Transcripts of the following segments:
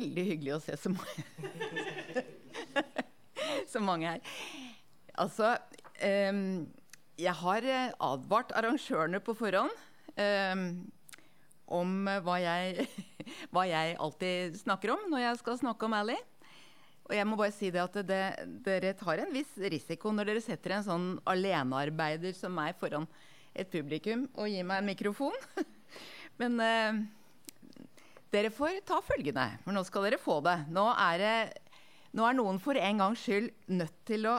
veldig hyggelig å se så mange, så mange her. Altså um, Jeg har eh, advart arrangørene på forhånd um, om hva jeg, hva jeg, alltid snakker om når jeg skal snakke om Ally. Og jeg må bare si det at det, Dere tar en viss risiko når dere setter en sånn alenearbeider som meg foran et publikum og gir meg en mikrofon. Men uh, dere får ta følgende, for nå skal dere få det. Nå er, det, nå er noen for en gangs skyld nødt til å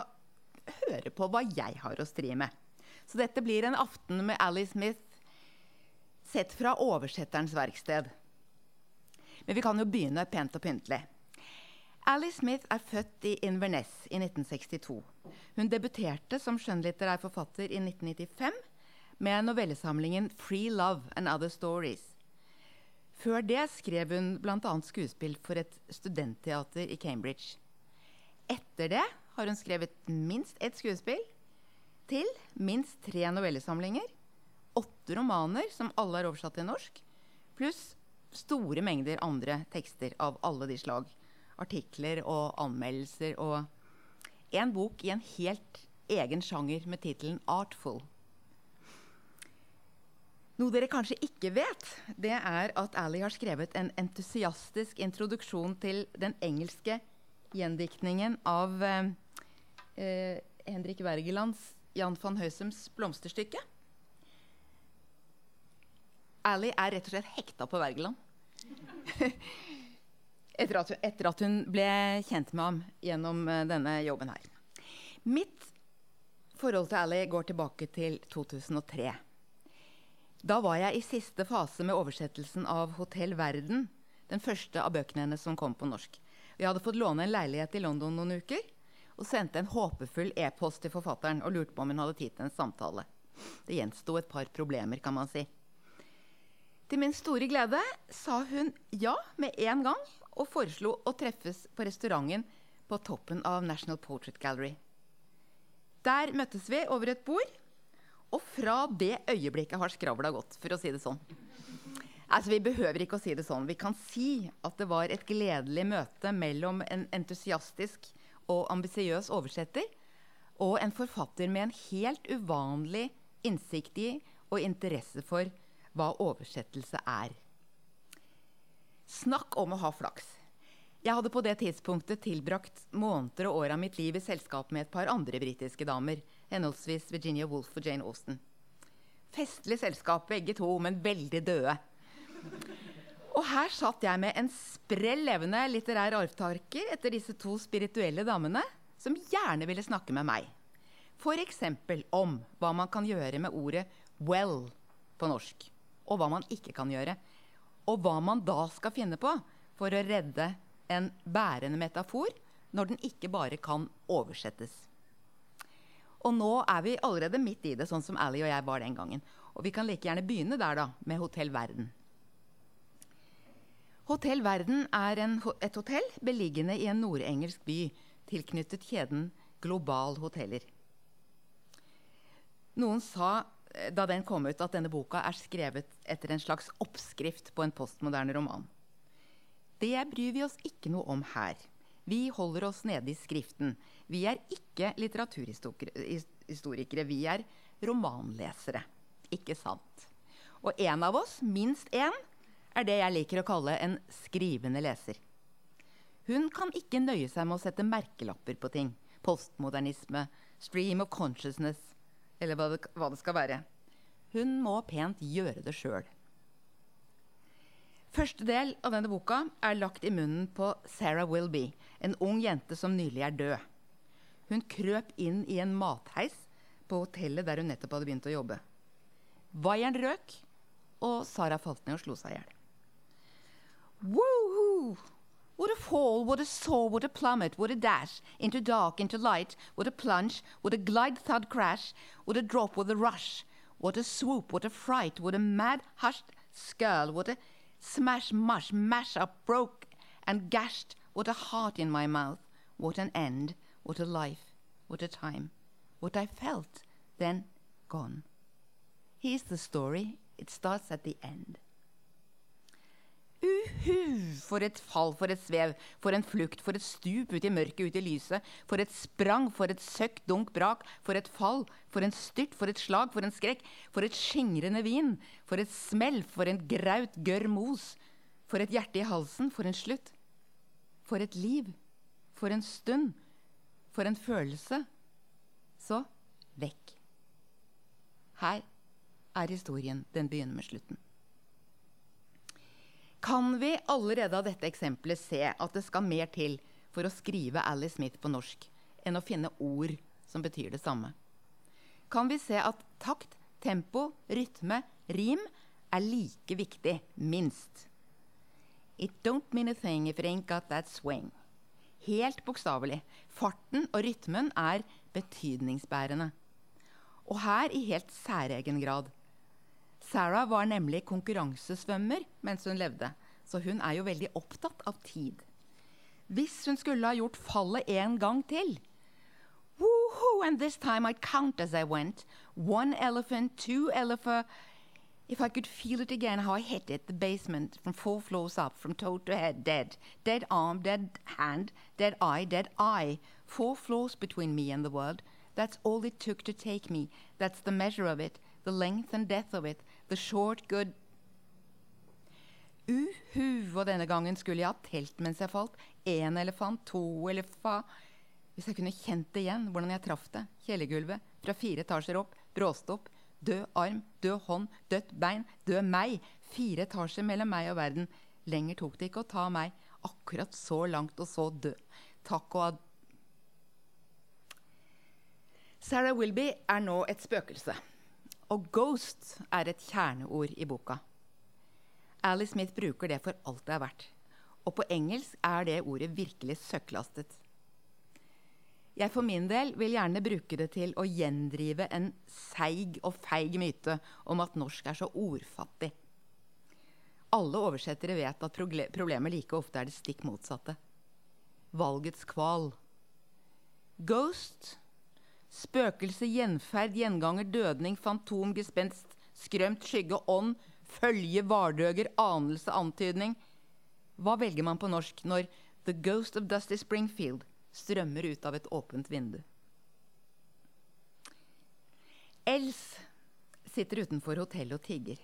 høre på hva jeg har å stri med. Så dette blir en aften med Ali Smith sett fra oversetterens verksted. Men vi kan jo begynne pent og pyntelig. Ali Smith er født i Inverness i 1962. Hun debuterte som skjønnlitterær forfatter i 1995 med novellesamlingen 'Free Love and Other Stories'. Før det skrev hun bl.a. skuespill for et studentteater i Cambridge. Etter det har hun skrevet minst ett skuespill til, minst tre novellesamlinger, åtte romaner som alle er oversatt til norsk, pluss store mengder andre tekster av alle de slag artikler og anmeldelser og en bok i en helt egen sjanger med tittelen 'Artful'. Noe dere kanskje ikke vet, det er at Ally har skrevet en entusiastisk introduksjon til den engelske gjendiktningen av eh, eh, Henrik Wergelands Jan van Høysems blomsterstykke. Ally er rett og slett hekta på Wergeland. etter at, etter at, hun ble kjent med ham gjennom uh, denne jobben her. Mitt forhold til Ally går tilbake til 2003. Da var jeg i siste fase med oversettelsen av 'Hotell Verden', den første av bøkene hennes som kom på norsk. Jeg hadde fått låne en leilighet i London noen uker og sendte en håpefull e-post til forfatteren og lurte på om hun hadde tid til en samtale. Det gjensto et par problemer, kan man si. Til min store glede sa hun ja med en gang og foreslo å treffes på restauranten på toppen av National Portrait Gallery. Der møttes vi over et bord, og fra det øyeblikket har skravla gått, for å si det sånn. Altså, Vi behøver ikke å si det sånn. Vi kan si at det var et gledelig møte mellom en entusiastisk og ambisiøs oversetter og en forfatter med en helt uvanlig innsikt i og interesse for hva oversettelse er. Snakk om å ha flaks. Jeg hadde på det tidspunktet tilbrakt måneder og år av mitt liv i selskap med et par andre britiske damer, henholdsvis Virginia Woolf og Jane Austen. Festlig selskap, begge to, men veldig døde. Og her satt jeg med en sprell levende litterær arvtaker etter disse to spirituelle damene, som gjerne ville snakke med meg. F.eks. om hva man kan gjøre med ordet 'well' på norsk, og hva man ikke kan gjøre og hva man da skal finne på for å redde en bærende metafor når den ikke bare kan oversettes. Og nå er vi allerede midt i det, sånn som Ally og jeg var den gangen. Og vi kan like gjerne begynne der, da, med Hotell Verden. Hotell Verden er en, et hotell beliggende i en nordengelsk by tilknyttet kjeden Global Hoteller. Noen sa Eh, da den kom ut, at denne boka er skrevet etter en slags oppskrift på en postmoderne roman. Det bryr vi oss ikke noe om her. Vi holder oss nede i skriften. Vi er ikke litteraturhistorikere. Vi er romanlesere. Ikke sant? Og en av oss, minst én, er det jeg liker å kalle en skrivende leser. Hun kan ikke nøye seg med å sette merkelapper på ting. Postmodernisme, stream of consciousness, eller hva det, hva det skal være. Hun må pent gjøre det sjøl. Første del av denne boka er lagt i munnen på Sarah Wilby, en ung jente som nylig er død. Hun krøp inn i en matheis på hotellet der hun nettopp hadde begynt å jobbe. Vaieren røk, og Sara falt ned og slo seg i hjel. Would a fall, would a soar, would a plummet, would a dash into dark, into light, would a plunge, would a glide thud crash, would a drop, would a rush, what a swoop, what a fright, what a mad hushed skirl, what a smash mush, mash up, broke and gashed, what a heart in my mouth, what an end, what a life, what a time, what I felt, then gone. Here's the story, it starts at the end. Uhu, for et fall, for et svev, for en flukt, for et stup ut i mørket, ut i lyset, for et sprang, for et søkk, dunk, brak, for et fall, for en styrt, for et slag, for en skrekk, for et skingrende vin, for et smell, for en graut, gørr mos, for et hjerte i halsen, for en slutt, for et liv, for en stund, for en følelse, så vekk. Her er historien. Den begynner med slutten kan vi allerede av dette eksempelet se at det skal mer til for å skrive Alice Smith på norsk enn å finne ord som betyr det samme. Kan vi se at takt, tempo, rytme, rim er like viktig, minst. It don't mean a thing if it ain't got that swing. Helt bokstavelig. Farten og rytmen er betydningsbærende. Og her i helt særegen grad. Sarah var nemlig konkurransesvømmer mens hun levde, så hun er jo veldig opptatt av tid. Hvis hun skulle ha gjort fallet en gang til Woohoo! And this time I'd count as I went. One elephant, two elephant. If I could feel it again, how I hit it, the basement, from four floors up, from toe to head, dead. Dead arm, dead hand, dead eye, dead eye. Four floors between me and the world. That's all it took to take me. That's the measure of it, the length and depth of it. The short good Uhu, og denne gangen skulle jeg ha telt mens jeg falt. Én elefant, to elefant Hvis jeg kunne kjent det igjen, hvordan jeg traff det. Kjellergulvet, fra fire etasjer opp, bråstopp. Død arm, død hånd, dødt bein, død meg. Fire etasjer mellom meg og verden. Lenger tok det ikke å ta meg. Akkurat så langt og så død. Takk og ad... Sarah Wilby er nå et spøkelse. Og 'ghost' er et kjerneord i boka. Alice Smith bruker det for alt det er verdt. Og på engelsk er det ordet virkelig søkklastet. Jeg for min del vil gjerne bruke det til å gjendrive en seig og feig myte om at norsk er så ordfattig. Alle oversettere vet at problemet like ofte er det stikk motsatte. Valgets kval. Ghost Spøkelse, gjenferd, gjenganger, dødning, fantom, gespenst, skrømt, skygge, ånd, følge, vardøger, anelse, antydning. Hva velger man på norsk når The Ghost of Dusty Springfield strømmer ut av et åpent vindu? Els sitter utenfor hotellet og tigger.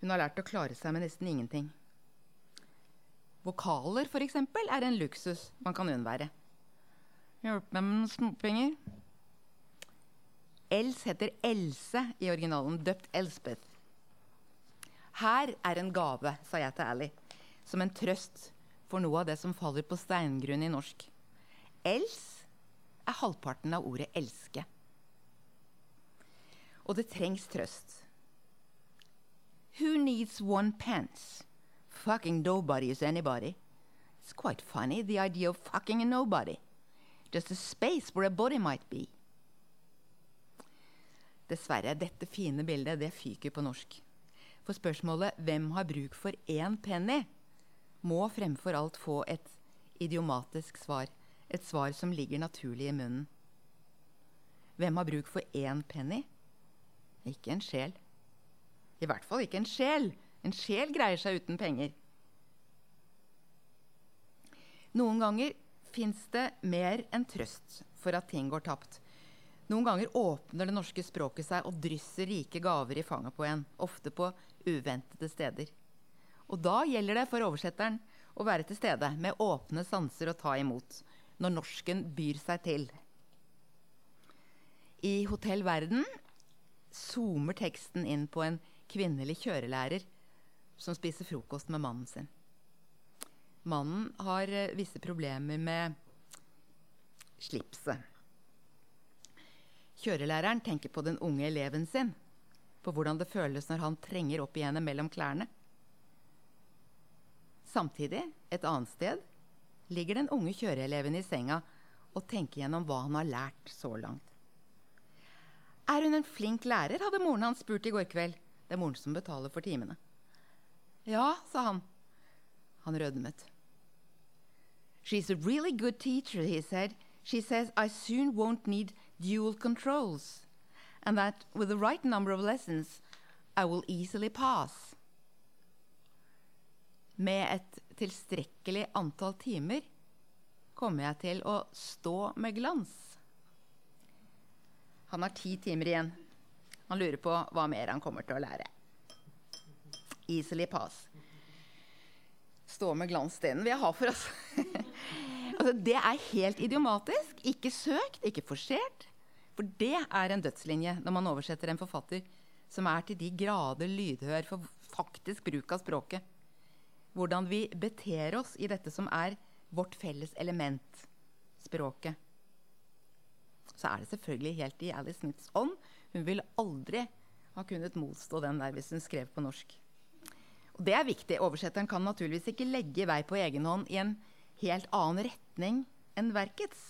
Hun har lært å klare seg med nesten ingenting. Vokaler, f.eks., er en luksus man kan unnvære. Hjelpe meg med noen småpenger. Els heter Else i originalen, døpt Elspeth. Her er en gave, sa jeg til Ally, som en trøst for noe av det som faller på steingrunn i norsk. Els er halvparten av ordet elske. Og det trengs trøst. Who needs one pants? Fucking nobody is anybody. It's quite funny, the idea of fucking a nobody. Just a space where a body might be. Dessverre, dette fine bildet det fyker på norsk. For spørsmålet 'Hvem har bruk for én penny?' må fremfor alt få et idiomatisk svar. Et svar som ligger naturlig i munnen. Hvem har bruk for én penny? Ikke en sjel. I hvert fall ikke en sjel. En sjel greier seg uten penger. Noen ganger fins det mer enn trøst for at ting går tapt. Noen ganger åpner det norske språket seg og drysser rike gaver i fanget på en, ofte på uventede steder. Og da gjelder det for oversetteren å være til stede med åpne sanser og ta imot når norsken byr seg til. I Hotell Verden zoomer teksten inn på en kvinnelig kjørelærer som spiser frokost med mannen sin. Mannen har eh, visse problemer med slipset. Kjørelæreren tenker på den unge eleven sin, på hvordan det føles når han trenger opp igjen mellom klærne. Samtidig, et annet sted, ligger den unge kjøreeleven i senga og tenker gjennom hva han har lært så langt. Er hun en flink lærer, hadde moren hans spurt i går kveld. Det er moren som betaler for timene. Ja, sa han. Han rødmet. She's a really good teacher, he said. She says I soon won't need dual controls, and that with the right number of lessons, I will easily pass. med et tilstrekkelig antall timer kommer jeg til å stå med glans. Han har ti timer igjen. Han lurer på hva mer han kommer til å lære. Easily pass. Stå med glans, den vil jeg ha for oss. altså, det er helt idiomatisk. Ikke søkt, ikke forsert. For det er en dødslinje når man oversetter en forfatter som er til de grader lydhør for faktisk bruk av språket. Hvordan vi beter oss i dette som er vårt felles element, språket. Så er det selvfølgelig helt i Alice Smiths ånd. Hun ville aldri ha kunnet motstå den der hvis hun skrev på norsk. Og det er viktig. Oversetteren kan naturligvis ikke legge vei på egen hånd i en helt annen retning enn verkets.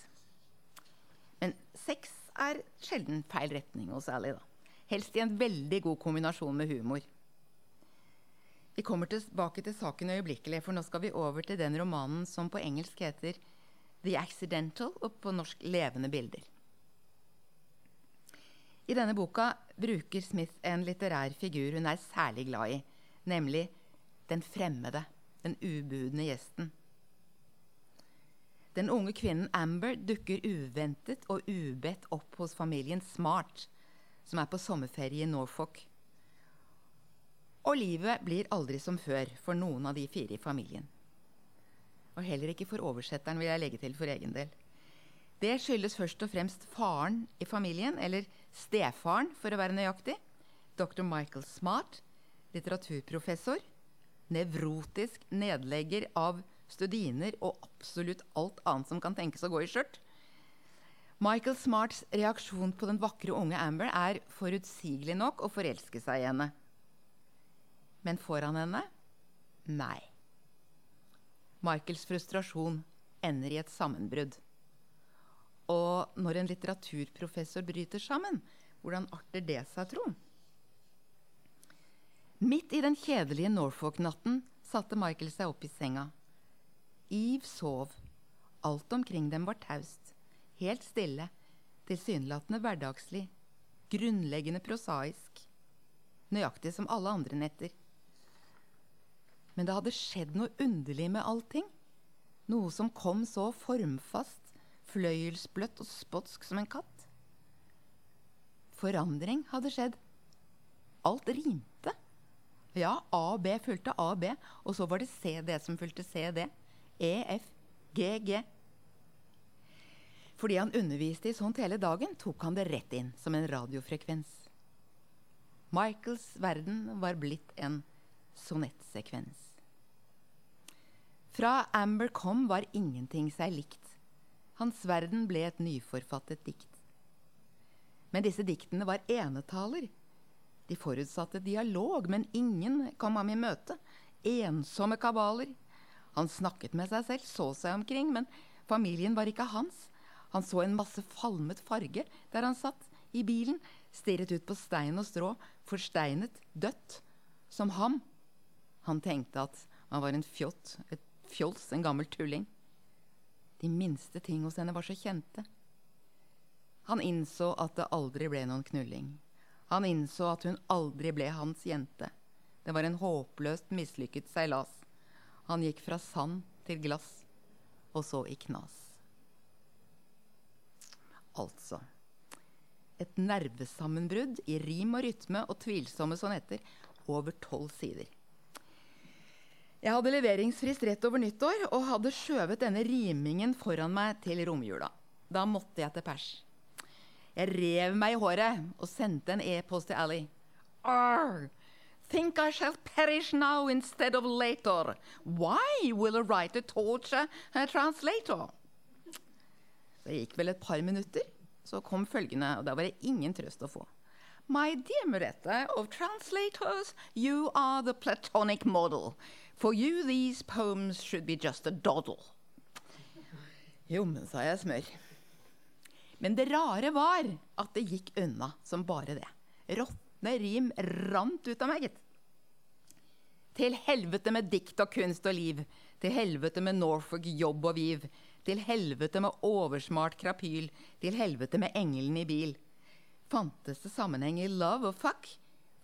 Men sex er sjelden feil retning hos Ally. Helst i en veldig god kombinasjon med humor. Vi kommer tilbake til saken øyeblikkelig, for nå skal vi over til den romanen som på engelsk heter The Accidental, og på norsk Levende bilder. I denne boka bruker Smith en litterær figur hun er særlig glad i, nemlig den fremmede, den ubudne gjesten. Den unge kvinnen Amber dukker uventet og ubedt opp hos familien Smart, som er på sommerferie i Norfolk. Og livet blir aldri som før for noen av de fire i familien. Og heller ikke for oversetteren, vil jeg legge til for egen del. Det skyldes først og fremst faren i familien, eller stefaren for å være nøyaktig. Dr. Michael Smart, litteraturprofessor. Nevrotisk nedlegger av studiner og absolutt alt annet som kan tenkes å gå i skjørt. Michael Smarts reaksjon på den vakre unge Amber er forutsigelig nok å forelske seg i henne. Men får han henne? Nei. Michaels frustrasjon ender i et sammenbrudd. Og når en litteraturprofessor bryter sammen, hvordan arter det seg, tro? Midt i den kjedelige Norfolk-natten satte Michael seg opp i senga. Eve sov. Alt omkring dem var taust helt stille, tilsynelatende hverdagslig, grunnleggende prosaisk, nøyaktig som alle andre netter. Men det hadde skjedd noe underlig med allting. Noe som kom så formfast, fløyelsbløtt og spotsk som en katt. Forandring hadde skjedd. Alt rimte. Ja, A og B fulgte A og B, og så var det CD som fulgte CD. E, F, G, G. Fordi han underviste i sånt hele dagen, tok han det rett inn som en radiofrekvens. Michaels verden var blitt en sonettsekvens. Fra Amber kom, var ingenting seg likt. Hans verden ble et nyforfattet dikt. Men disse diktene var enetaler. De forutsatte dialog, men ingen kom ham i møte. Ensomme kabaler. Han snakket med seg selv, så seg omkring, men familien var ikke hans. Han så en masse falmet farge der han satt i bilen, stirret ut på stein og strå, forsteinet, dødt, som ham. Han tenkte at han var en fjott, et fjols, en gammel tulling. De minste ting hos henne var så kjente. Han innså at det aldri ble noen knulling. Han innså at hun aldri ble hans jente. Det var en håpløst mislykket seilas. Han gikk fra sand til glass, og så i knas altså. Et nervesammenbrudd i rim og rytme og tvilsomme sonetter over tolv sider. Jeg hadde leveringsfrist rett over nyttår og hadde skjøvet denne rimingen foran meg til romjula. Da måtte jeg til pers. Jeg rev meg i håret og sendte en e-post til Ally. Arr! Think I shall perish now instead of later. Why will a writer torture a translator? Det gikk vel et par minutter, så kom følgende, og da var det ingen trøst å få. My dear Murette, of translators, you are the platonic model. For you these poems should be just a doddle. Jo, men sa jeg smør. Men det rare var at det gikk unna som bare det. Råtne rim rant ut av meg, gitt. Til helvete med dikt og kunst og liv. Til helvete med Norfolk jobb og viv. Til helvete med oversmart krapyl. Til helvete med engelen i bil. Fantes det sammenheng i love og fuck?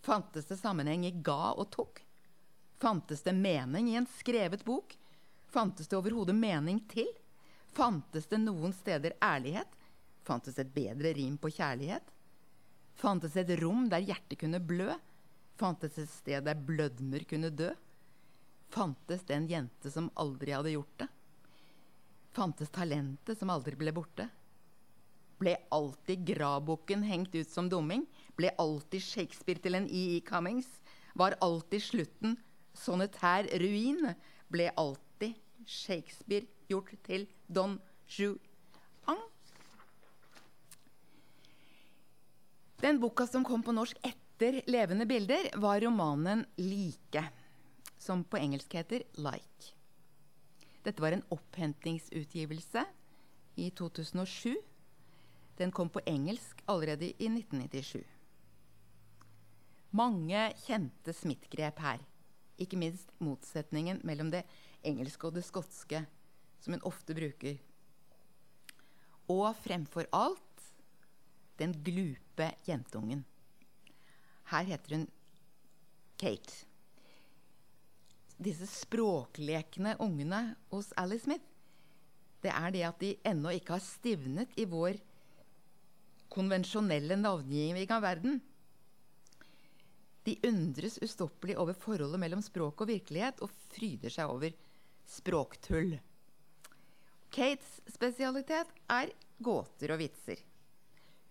Fantes det sammenheng i ga og tok? Fantes det mening i en skrevet bok? Fantes det overhodet mening til? Fantes det noen steder ærlighet? Fantes det et bedre rim på kjærlighet? Fantes det et rom der hjertet kunne blø? Fantes et sted der blødmer kunne dø? Fantes det en jente som aldri hadde gjort det? Fantes talentet som aldri ble borte? Ble alltid gravboken hengt ut som dumming? Ble alltid Shakespeare til en E.E. Cummings? Var alltid slutten sonetær ruin? Ble alltid Shakespeare gjort til Don Juan? Den boka som kom på norsk etter 'Levende bilder', var romanen 'Like', som på engelsk heter 'Like'. Dette var en opphentingsutgivelse i 2007. Den kom på engelsk allerede i 1997. Mange kjente smittgrep her. Ikke minst motsetningen mellom det engelske og det skotske, som en ofte bruker. Og fremfor alt den glupe jentungen. Her heter hun Kate. Disse språklekende ungene hos Alice Smith, det er det at de ennå ikke har stivnet i vår konvensjonelle navngiving av verden. De undres ustoppelig over forholdet mellom språk og virkelighet og fryder seg over språktull. Kates spesialitet er gåter og vitser.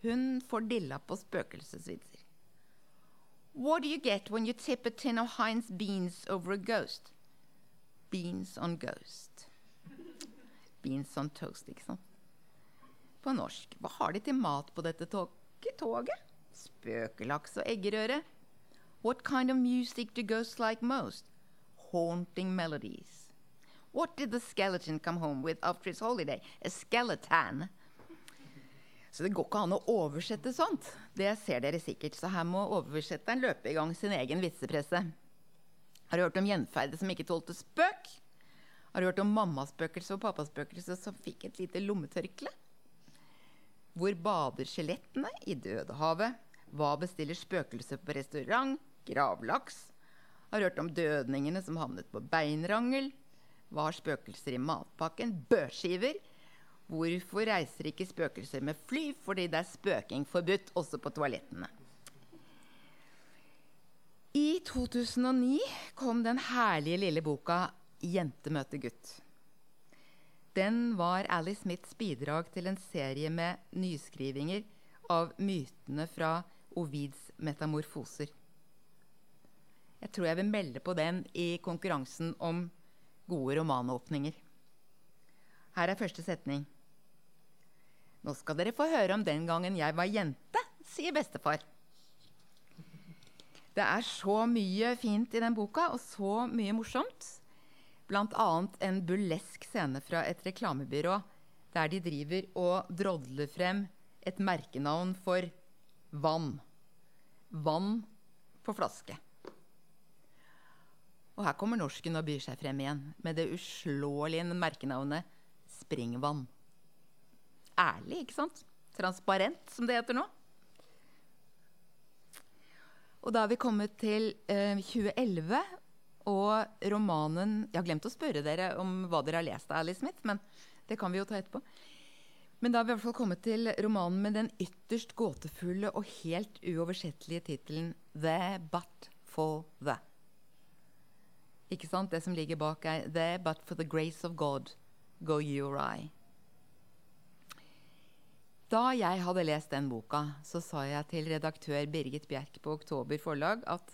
Hun får dilla på spøkelsesvitser. What do you get when you tip a tin of Heinz beans over a ghost? Beans on ghost. Beans on toast, ikke? På norsk. Hva har de til mat på dette toget? Spøkelaks og eggerøre. What kind of music do ghosts like most? Haunting melodies. What did the skeleton come home with after his holiday? A skeleton. Så det går ikke an å oversette sånt. Det ser dere sikkert. Så her må oversetteren løpe i gang sin egen vitsepresse. Har du hørt om gjenferdet som ikke tålte spøk? Har du hørt om mammaspøkelse og pappaspøkelse som fikk et lite lommetørkle? Hvor bader skjelettene? I Dødehavet. Hva bestiller spøkelser på restaurant? Gravlaks. Har du hørt om dødningene som havnet på beinrangel? Hva har spøkelser i matpakken? Børskiver. Hvorfor reiser ikke spøkelser med fly? Fordi det er spøking forbudt, også på toalettene. I 2009 kom den herlige lille boka 'Jente møter gutt'. Den var Alice Smiths bidrag til en serie med nyskrivinger av mytene fra Ovids metamorfoser. Jeg tror jeg vil melde på den i konkurransen om gode romanåpninger. Her er første setning. Nå skal dere få høre om den gangen jeg var jente, sier bestefar. Det er så mye fint i den boka, og så mye morsomt. Bl.a. en burlesk scene fra et reklamebyrå der de driver og drodler frem et merkenavn for vann. Vann på flaske. Og her kommer norsken og byr seg frem igjen med det uslåelige merkenavnet Springvann ærlig, ikke sant? Transparent, som det heter nå. Og da har vi kommet til eh, 2011 og romanen Jeg har glemt å spørre dere om hva dere har lest av Alice Smith, men det kan vi jo ta etterpå. Men da har vi i hvert fall kommet til romanen med den ytterst gåtefulle og helt uoversettelige tittelen 'The But for The'. Ikke sant? Det som ligger bak, er 'The But for the Grace of God Go You or I'. Da jeg hadde lest den boka, så sa jeg til redaktør Birgit Bjerk på Oktober forlag at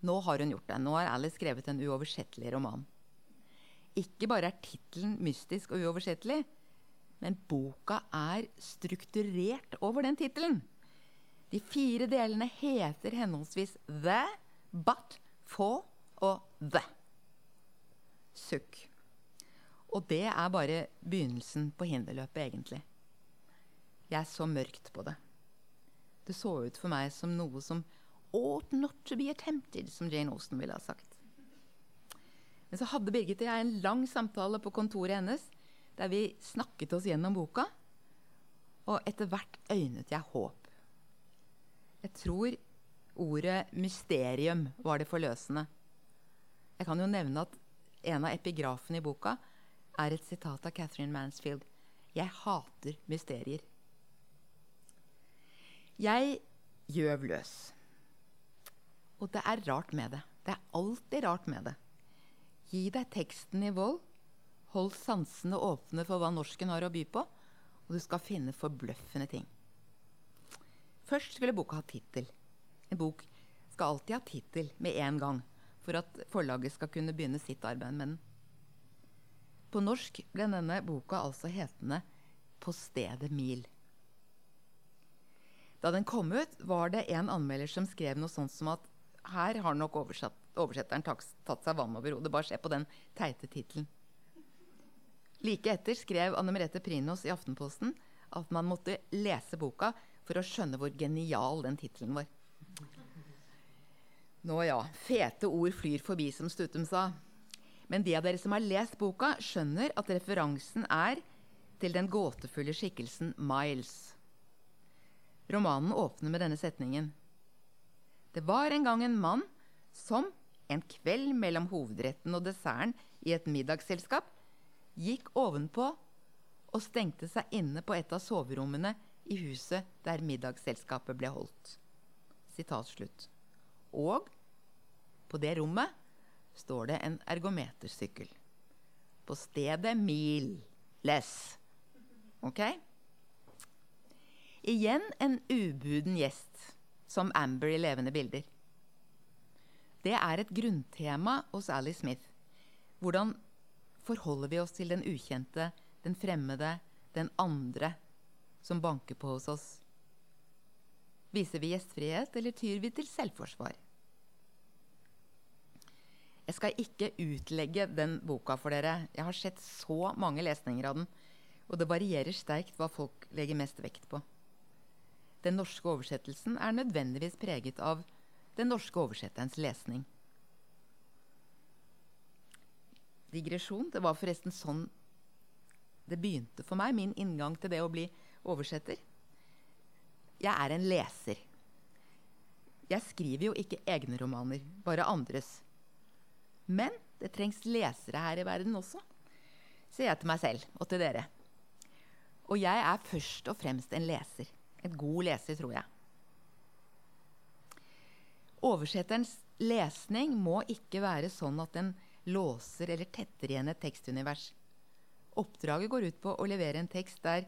nå har hun gjort det. Nå har Alice skrevet en uoversettelig roman. Ikke bare er tittelen mystisk og uoversettelig, men boka er strukturert over den tittelen. De fire delene heter henholdsvis The, But, For og The. Sukk. Og det er bare begynnelsen på hinderløpet, egentlig. Jeg så mørkt på det. Det så ut for meg som noe som ought not to be attempted, som Jane Austen ville ha sagt. Men så hadde Birgit og jeg en lang samtale på kontoret hennes der vi snakket oss gjennom boka, og etter hvert øynet jeg håp. Jeg tror ordet 'mysterium' var det forløsende. Jeg kan jo nevne at en av epigrafene i boka er et sitat av Catherine Mansfield. Jeg hater mysterier. Jeg gjøv løs. Og det er rart med det. Det er alltid rart med det. Gi deg teksten i vold. Hold sansene åpne for hva norsken har å by på, og du skal finne forbløffende ting. Først skulle boka ha tittel. En bok skal alltid ha tittel med en gang for at forlaget skal kunne begynne sitt arbeid med den. På norsk ble denne boka altså hetende 'På stedet mil'. Da den kom ut, var det en anmelder som skrev noe sånt som at her har nok oversetteren tatt seg vann over hodet. Bare se på den teite tittelen. Like etter skrev Anne Merete Prinos i Aftenposten at man måtte lese boka for å skjønne hvor genial den tittelen var. Nå ja, fete ord flyr forbi, som Stutum sa. Men de av dere som har lest boka, skjønner at referansen er til den gåtefulle skikkelsen Miles. Romanen åpner med denne setningen. Det var en gang en mann som en kveld mellom hovedretten og desserten i et middagsselskap gikk ovenpå og stengte seg inne på et av soverommene i huset der middagsselskapet ble holdt. Sitat slutt. Og på det rommet står det en ergometersykkel. På stedet mil less. Ok? Igjen en ubuden gjest, som Amber i levende bilder. Det er et grunntema hos Ally Smith. Hvordan forholder vi oss til den ukjente, den fremmede, den andre som banker på hos oss? Viser vi gjestfrihet, eller tyr vi til selvforsvar? Jeg skal ikke utlegge den boka for dere. Jeg har sett så mange lesninger av den. Og det varierer sterkt hva folk legger mest vekt på. Den norske oversettelsen er nødvendigvis preget av den norske oversetterens lesning. Digresjon. Det var forresten sånn det begynte for meg, min inngang til det å bli oversetter. Jeg er en leser. Jeg skriver jo ikke egne romaner, bare andres. Men det trengs lesere her i verden også, sier jeg til meg selv og til dere. Og jeg er først og fremst en leser. En god leser, tror jeg. Oversetterens lesning må ikke være sånn at den låser eller tetter igjen et tekstunivers. Oppdraget går ut på å levere en tekst der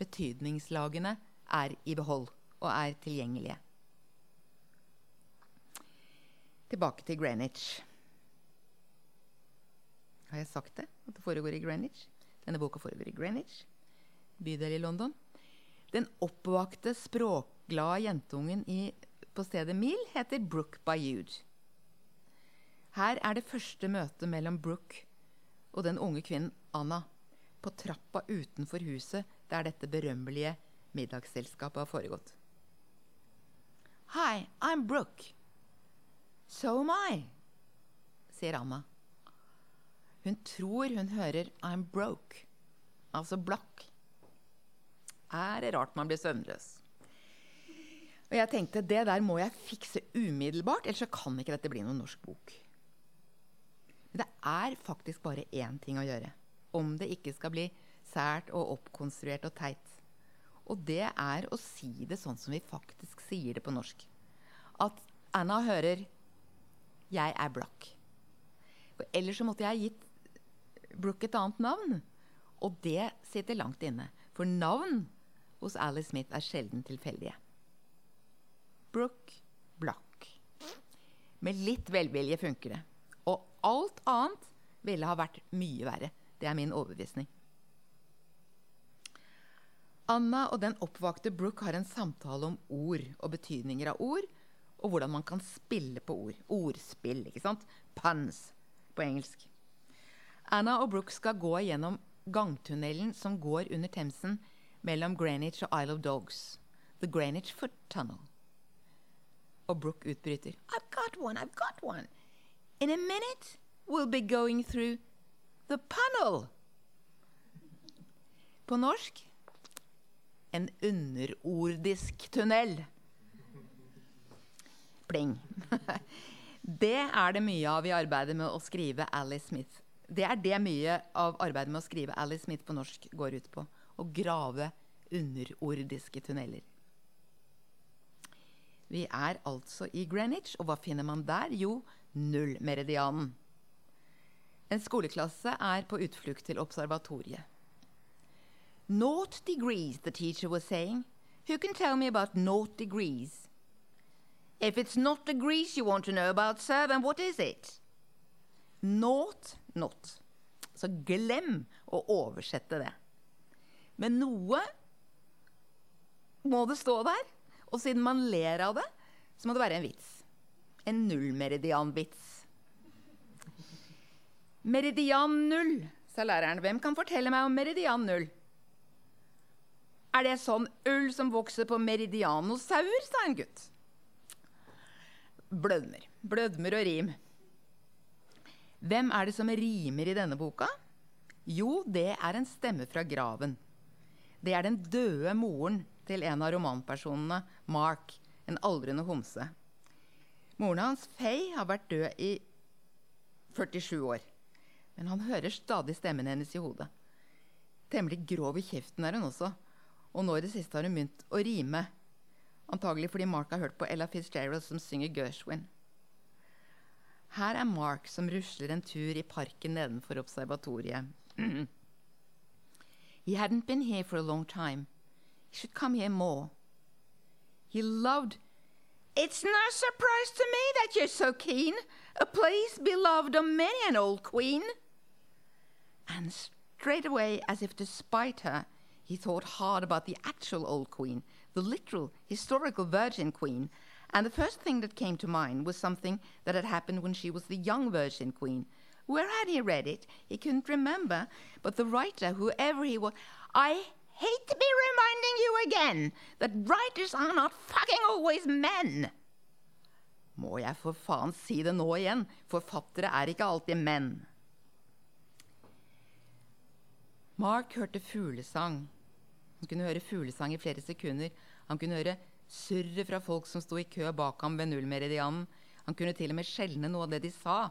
betydningslagene er i behold og er tilgjengelige. Tilbake til Greenwich. Har jeg sagt det? At det foregår i Greenwich? Denne boka foregår i Greenwich, bydel i London. Den oppvakte, språkglade jentungen i, på stedet Mil heter Brooke Bayoude. Her er det første møtet mellom Brooke og den unge kvinnen Anna på trappa utenfor huset der dette berømmelige middagsselskapet har foregått. Hi, I'm Brooke. So am I, sier Anna. Hun tror hun hører I'm broke, altså blakk er det rart man blir søvnløs. Og jeg tenkte det der må jeg fikse umiddelbart, ellers så kan ikke dette bli noen norsk bok. Men det er faktisk bare én ting å gjøre om det ikke skal bli sært og oppkonstruert og teit. Og det er å si det sånn som vi faktisk sier det på norsk. At Anna hører 'Jeg er blakk'. For ellers så måtte jeg gitt Brook et annet navn. Og det sitter langt inne. For navn hos Alice Smith er sjelden tilfeldige. Brooke Black. Med litt velvilje funker det. Og alt annet ville ha vært mye verre. Det er min overbevisning. Anna og den oppvakte Brooke har en samtale om ord og betydninger av ord, og hvordan man kan spille på ord. Ordspill, ikke sant? Puns på engelsk. Anna og Brooke skal gå gjennom gangtunnelen som går under Themsen mellom Greenwich og Isle of Dogs. The Greenwich Foot Tunnel. Og Brooke utbryter. I've got one, I've got one. In a minute we'll be going through the punnel. På norsk en underordisk tunnel. Pling. Det er det mye av i arbeidet med å skrive Alice Smith. Det er det mye av arbeidet med å skrive Alice Smith på norsk går ut på. Å grave underordiske tunneler. Vi er altså i Greenwich, og hva finner man der? Jo, nullmeridianen. En skoleklasse er på utflukt til observatoriet. Naught degrees, the teacher was saying. Who can tell me about naught degrees? If it's not degrees you want to know about, sir, then what is it? Naught, not. Så glem å oversette det. Men noe må det stå der. Og siden man ler av det, så må det være en vits. En nullmeridianvits. Meridian null, sa læreren. Hvem kan fortelle meg om meridian null? Er det sånn ull som vokser på meridianosaur, sa en gutt. Blødmer. Blødmer og rim. Hvem er det som rimer i denne boka? Jo, det er en stemme fra graven. Det er den døde moren til en av romanpersonene, Mark, en aldrende homse. Moren hans, Faye, har vært død i 47 år. Men han hører stadig stemmen hennes i hodet. Temmelig grov i kjeften er hun også. Og nå i det siste har hun begynt å rime. Antagelig fordi Mark har hørt på Ella Fitzgerald som synger Gershwin. Her er Mark som rusler en tur i parken nedenfor observatoriet. he hadn't been here for a long time. He should come here more. He loved. It's no surprise to me that you're so keen. A place beloved of many an old queen. And straight away, as if to spite her, he thought hard about the actual old queen, the literal, historical Virgin Queen. And the first thing that came to mind was something that had happened when she was the young Virgin Queen. Where had he read it? He couldn't remember. But the writer, whoever he was, I hate to be reminding you again that writers are not fucking always men. Må jeg for faen si det nå igjen? Forfattere er ikke alltid menn. Mark hørte fuglesang. Han kunne høre fuglesang i flere sekunder. Han kunne høre surret fra folk som sto i kø bak ham ved nullmeridianen. Han kunne til og med skjelne noe av det de sa,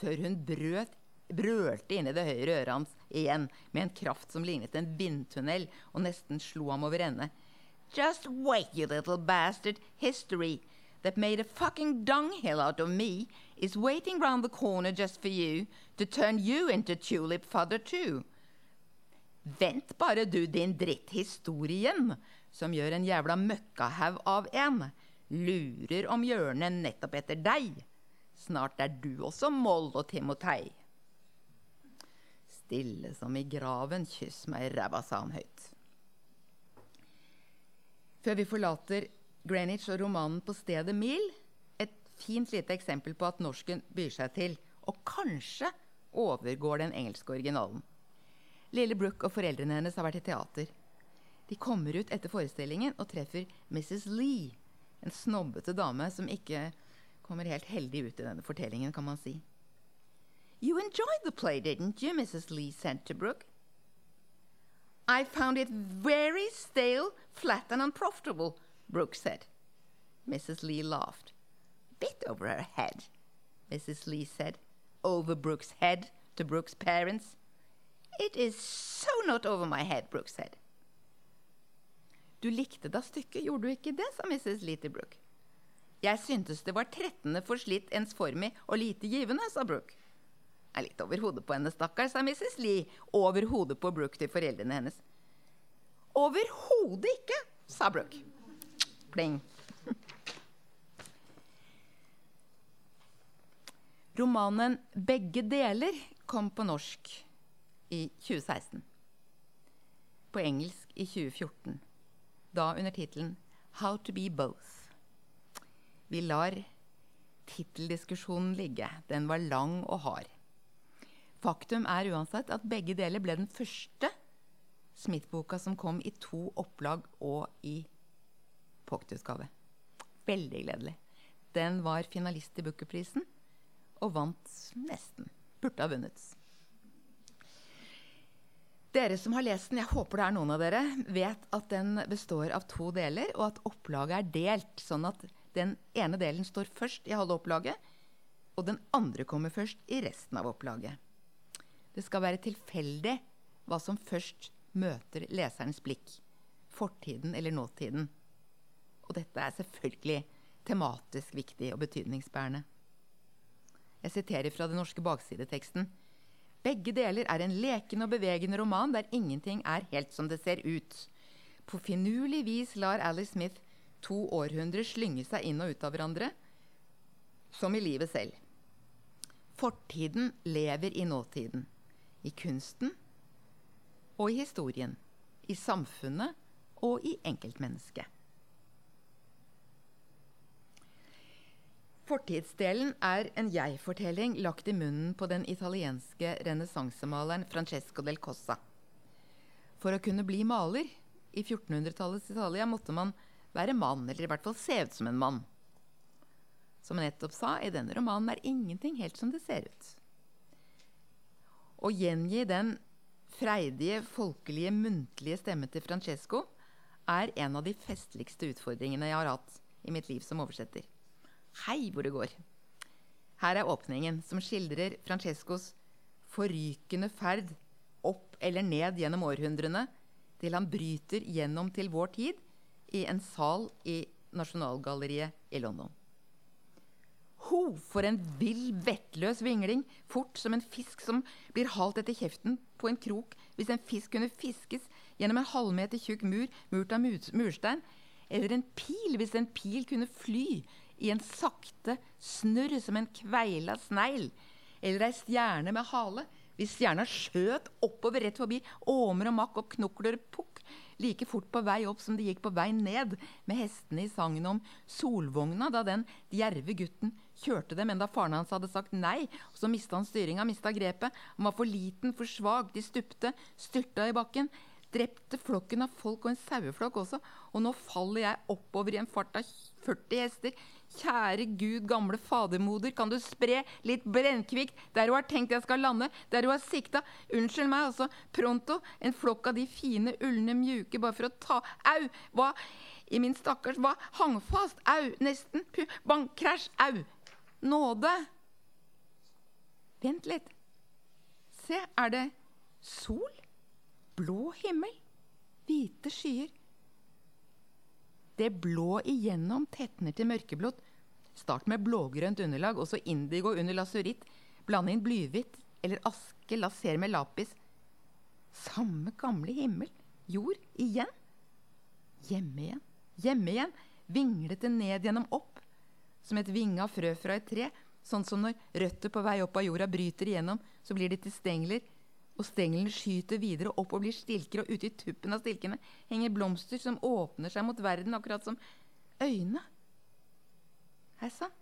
før hun brøt, brølte inn i det høyre øret hans igjen med en kraft som lignet en vindtunnel, og nesten slo ham over ende. Just wait, you little bastard. History that made a fucking dunghill out of me is waiting round the corner just for you to turn you into tulip fodder too. Vent bare du, din dritthistorien, som gjør en jævla møkkahaug av en, lurer om hjørnet nettopp etter deg. Snart er du også Moll og Timotei. Stille som i graven, kyss meg i ræva, sa han høyt. Før vi forlater Greenwich og romanen På stedet Mil, et fint lite eksempel på at norsken byr seg til, og kanskje overgår den engelske originalen. Lille Brooke og foreldrene hennes har vært i teater. De kommer ut etter forestillingen og treffer Mrs. Lee, en snobbete dame som ikke kommer helt heldig ut i denne fortellingen, kan man si. You enjoyed the play, didn't you? Mrs. Lee Brooke. I found it very stale, flat, and unprofitable, Brooke said. Mrs. Lee laughed. Bit over her head, Mrs. Lee said, over Brooke's head to Brooke's parents. It is so not over my head, Brooke said. Du likte da stykket, gjorde du ikke det, sa Mrs. Littlebrook. Jeg syntes det var trettende forslitt, ensformig og lite givende, sa Brooke. Er litt over hodet på henne, stakkar, sa Mrs. Lee, over hodet på Brooke til foreldrene hennes. Overhodet ikke, sa Brooke. Pling. Romanen 'Begge deler' kom på norsk i 2016. På engelsk i 2014. Da under tittelen 'How to be both'. Vi lar titteldiskusjonen ligge. Den var lang og hard. Faktum er uansett at begge deler ble den første Smith-boka som kom i to opplag og i pocketutgave. Veldig gledelig. Den var finalist i Bookerprisen og vant nesten. Burde ha vunnet. Dere som har lest den, jeg håper det er noen av dere, vet at den består av to deler, og at opplaget er delt, sånn at den ene delen står først i halve opplaget, og den andre kommer først i resten av opplaget. Det skal være tilfeldig hva som først møter leserens blikk. Fortiden eller nåtiden. Og dette er selvfølgelig tematisk viktig og betydningsbærende. Jeg siterer fra den norske baksideteksten. Begge deler er en lekende og bevegende roman der ingenting er helt som det ser ut. På finurlig vis lar Alice Smith to århundrer slynge seg inn og ut av hverandre, som i livet selv. Fortiden lever i nåtiden. I kunsten og i historien. I samfunnet og i enkeltmennesket. Fortidsdelen er en jeg-fortelling lagt i munnen på den italienske renessansemaleren Francesco del Cossa. For å kunne bli maler i 1400-tallets Italia måtte man være mann, eller i hvert fall se ut som en mann. Som jeg nettopp sa, i denne romanen er ingenting helt som det ser ut. Å gjengi den freidige, folkelige, muntlige stemme til Francesco er en av de festligste utfordringene jeg har hatt i mitt liv som oversetter. Hei, hvor det går! Her er åpningen, som skildrer Francescos forrykende ferd opp eller ned gjennom århundrene, til han bryter gjennom til vår tid i en sal i Nasjonalgalleriet i London. Ho, for en vill, vettløs vingling! Fort som en fisk som blir halt etter kjeften på en krok hvis en fisk kunne fiskes gjennom en halvmeter tjukk mur murt av murstein. Eller en pil hvis en pil kunne fly i en sakte snurr som en kveila snegl. Eller ei stjerne med hale hvis stjerna skjøt oppover rett forbi åmer og makk og knokler pukk like fort på vei opp som de gikk på vei ned med hestene i sangen om Solvogna, da den djerve gutten kjørte dem enda faren hans hadde sagt nei. og Så mista han styringa, mista grepet. Han var for liten, for svak. De stupte, styrta i bakken. Drepte flokken av folk og en saueflokk også. Og nå faller jeg oppover i en fart av 40 hester. Kjære Gud, gamle fadermoder, kan du spre litt brennkvikt der hun har tenkt jeg skal lande, der hun har sikta? Unnskyld meg, altså. Pronto. En flokk av de fine, ulne, mjuke, bare for å ta Au! Hva i min stakkars Hva hang fast? Au! Nesten. Bang! Krasj! Au! Nåde! Vent litt. Se, er det sol? Blå himmel? Hvite skyer? Det blå igjennom tetner til mørkeblått. Start med blågrønt underlag, og så indigo under lasuritt. Blande inn blyhvitt eller aske, laser med lapis. Samme gamle himmel. Jord igjen. Hjemme igjen. Hjemme igjen. Vinglete ned gjennom opp. Som et vinga frø fra et tre. Sånn som når røtter på vei opp av jorda bryter igjennom, så blir de til stengler og stengelen skyter videre opp og blir stilker, og ute i tuppen av stilkene henger blomster som åpner seg mot verden, akkurat som øyne. Hei sann,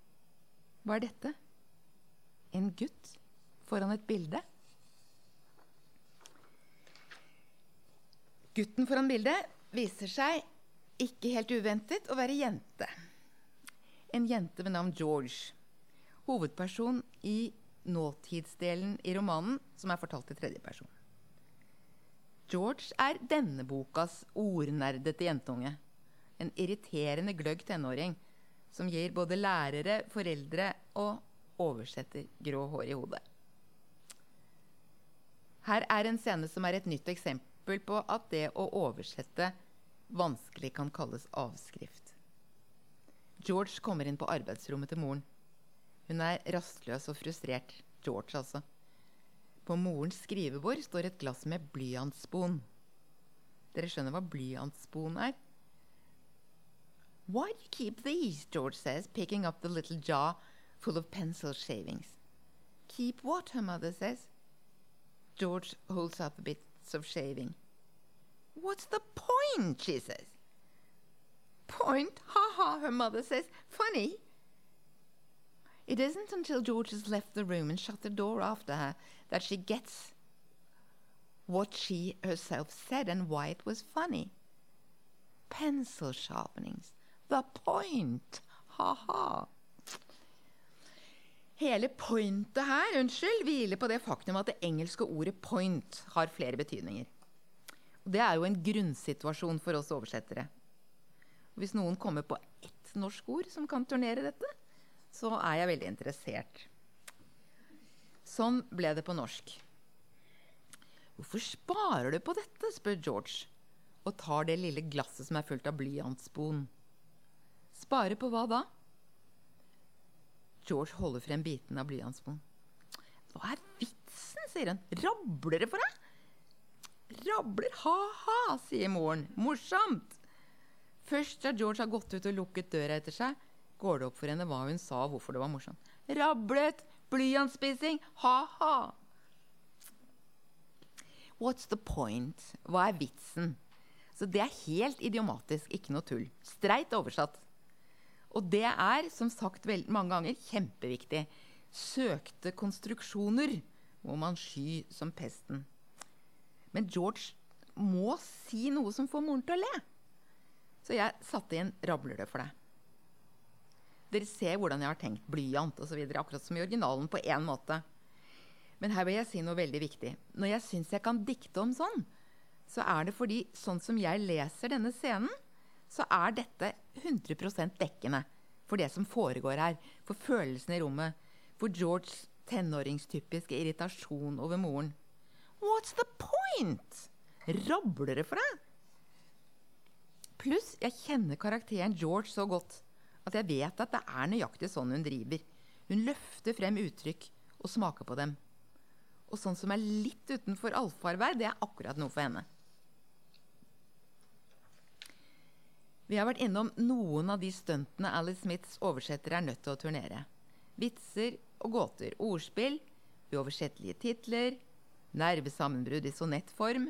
hva er dette? En gutt foran et bilde? Gutten foran bildet viser seg, ikke helt uventet, å være jente. En jente ved navn George. Hovedperson i nåtidsdelen i romanen, som er fortalt i tredje person. George er denne bokas ordnerdete jentunge. En irriterende gløgg tenåring som gir både lærere, foreldre og oversetter grå hår i hodet. Her er en scene som er et nytt eksempel på at det å oversette vanskelig kan kalles avskrift. George kommer inn på arbeidsrommet til moren. Hun er rastløs og frustrert. George, altså. På morens skrivebord står et glass med blyantspon. Dere skjønner hva blyantspon er? Why do you keep these? George says, picking up the little jar full of pencil shavings. Keep what? her mother says. George holds up bits of shaving. What's the point? she says. Point? Ha ha, her mother says. Funny. It isn't until George has left the room and shut the door after her that she gets what she herself said and why it was funny. Pencil sharpenings. The point. Ha-ha. Hele pointet her unnskyld, hviler på det faktum at det engelske ordet 'point' har flere betydninger. Det er jo en grunnsituasjon for oss oversettere. Hvis noen kommer på ett norsk ord som kan turnere dette, så er jeg veldig interessert. Sånn ble det på norsk. Hvorfor sparer du på dette? spør George og tar det lille glasset som er fullt av blyantspon. Spare på hva da? George holder frem biten av blyantspon. Hva er vitsen, sier han. Rabler det for deg? Rabler, ha-ha, sier moren. Morsomt. Først da George har gått ut og lukket døra etter seg, går det opp for henne hva hun sa, og hvorfor det var morsomt. Rablet, blyantspising, ha-ha. What's the point? Hva er vitsen? Så det er helt idiomatisk, ikke noe tull. Streit oversatt. Og det er, som sagt mange ganger, kjempeviktig. Søkte konstruksjoner må man sky som pesten. Men George må si noe som får moren til å le. Så jeg satte inn 'rabler det for deg'. Dere ser hvordan jeg har tenkt blyant osv. Akkurat som i originalen på én måte. Men her vil jeg si noe veldig viktig. Når jeg syns jeg kan dikte om sånn, så er det fordi sånn som jeg leser denne scenen, så er dette 100% dekkende for det som foregår her. For følelsene i rommet. For Georges tenåringstypiske irritasjon over moren. What's the point? Rabler det for deg? Pluss jeg kjenner karakteren George så godt at jeg vet at det er nøyaktig sånn hun driver. Hun løfter frem uttrykk og smaker på dem. Og sånn som er litt utenfor allfarvei, det er akkurat noe for henne. Vi har vært innom noen av de stuntene Alice Smiths oversettere er nødt til å turnere. Vitser og gåter, ordspill, uoversettelige titler, nervesammenbrudd i sonettform.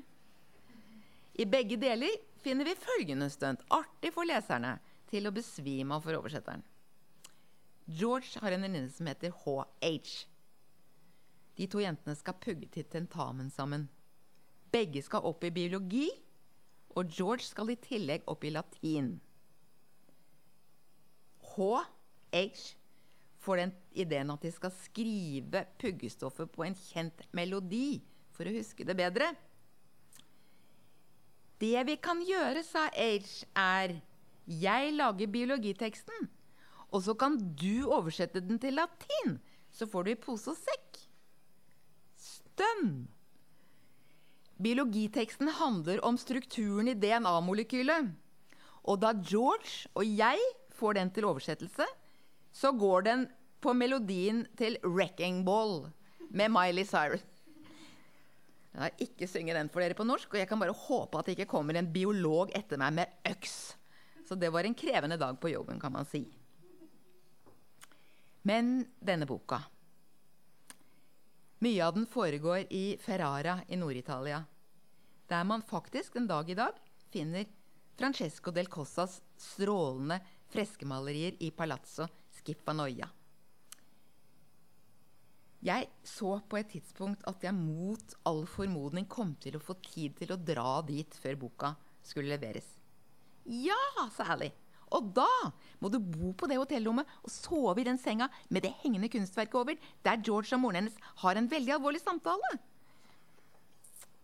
I begge deler finner vi følgende stunt, artig for leserne, til å besvime av for oversetteren. George har en venninne som heter HH. De to jentene skal pugge til tentamen sammen. Begge skal opp i biologi, og George skal i tillegg opp i latin. HH får den ideen at de skal skrive puggestoffet på en kjent melodi for å huske det bedre. Det vi kan gjøre, sa H, er jeg lager biologiteksten, og så kan du oversette den til latin. Så får du i pose og sekk. Stønn! Biologiteksten handler om strukturen i DNA-molekylet. Og da George og jeg får den til oversettelse, så går den på melodien til 'Wrecking Ball' med Miley Cyrus. Jeg har ikke synge den for dere på norsk, og jeg kan bare håpe at det ikke kommer en biolog etter meg med øks. Så det var en krevende dag på jobben, kan man si. Men denne boka Mye av den foregår i Ferrara i Nord-Italia, der man faktisk den dag i dag finner Francesco del Cossas strålende freskemalerier i Palazzo Schifanoia. Jeg så på et tidspunkt at jeg mot all formodning kom til å få tid til å dra dit før boka skulle leveres. Ja, sa Ally. Og da må du bo på det hotellrommet og sove i den senga med det hengende kunstverket over, der George og moren hennes har en veldig alvorlig samtale.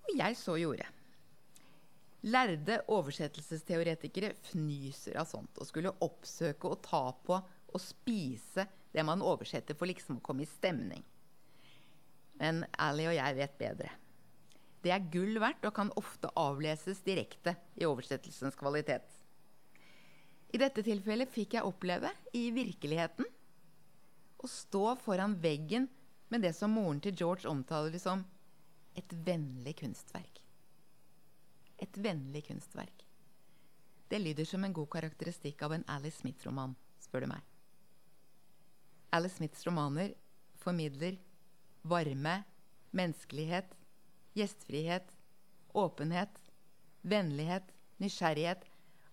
Og jeg så gjorde. Lærde oversettelsesteoretikere fnyser av sånt og skulle oppsøke og ta på og spise det man oversetter for liksom å komme i stemning. Men Ally og jeg vet bedre. Det er gull verdt og kan ofte avleses direkte i oversettelsens kvalitet. I dette tilfellet fikk jeg oppleve, i virkeligheten, å stå foran veggen med det som moren til George omtaler som et vennlig kunstverk. Et vennlig kunstverk. Det lyder som en god karakteristikk av en Alice Smith-roman, spør du meg. Alice Smiths romaner formidler varme, menneskelighet, gjestfrihet, åpenhet, vennlighet, nysgjerrighet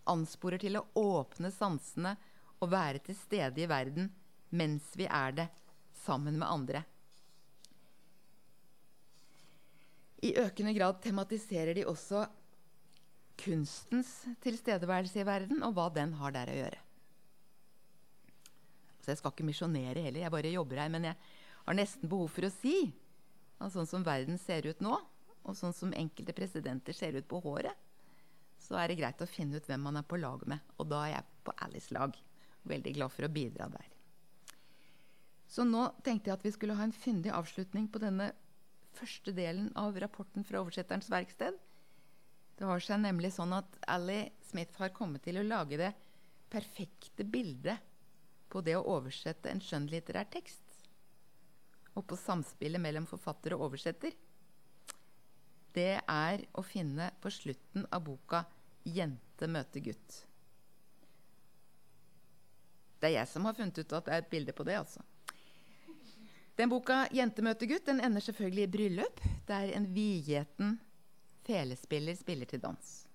ansporer til å åpne sansene og være til stede i verden mens vi er det, sammen med andre. I økende grad tematiserer de også kunstens tilstedeværelse i verden, og hva den har der å gjøre. Så jeg skal ikke misjonere heller, jeg bare jobber her. Men jeg har nesten behov for å si at sånn som verden ser ut nå, og sånn som enkelte presidenter ser ut på håret, så er det greit å finne ut hvem man er på lag med. Og da er jeg på Alice lag. Veldig glad for å bidra der. Så nå tenkte jeg at vi skulle ha en fyndig avslutning på denne første delen av rapporten fra oversetterens verksted. Det har seg nemlig sånn at Ally Smith har kommet til å lage det perfekte bildet på det å oversette en skjønnlitterær tekst. Og på samspillet mellom forfatter og oversetter. Det er å finne på slutten av boka 'Jente møter gutt'. Det er jeg som har funnet ut at det er et bilde på det. altså. Den boka 'Jente møter gutt' den ender selvfølgelig i bryllup, der en vidgjeten felespiller spiller til dans.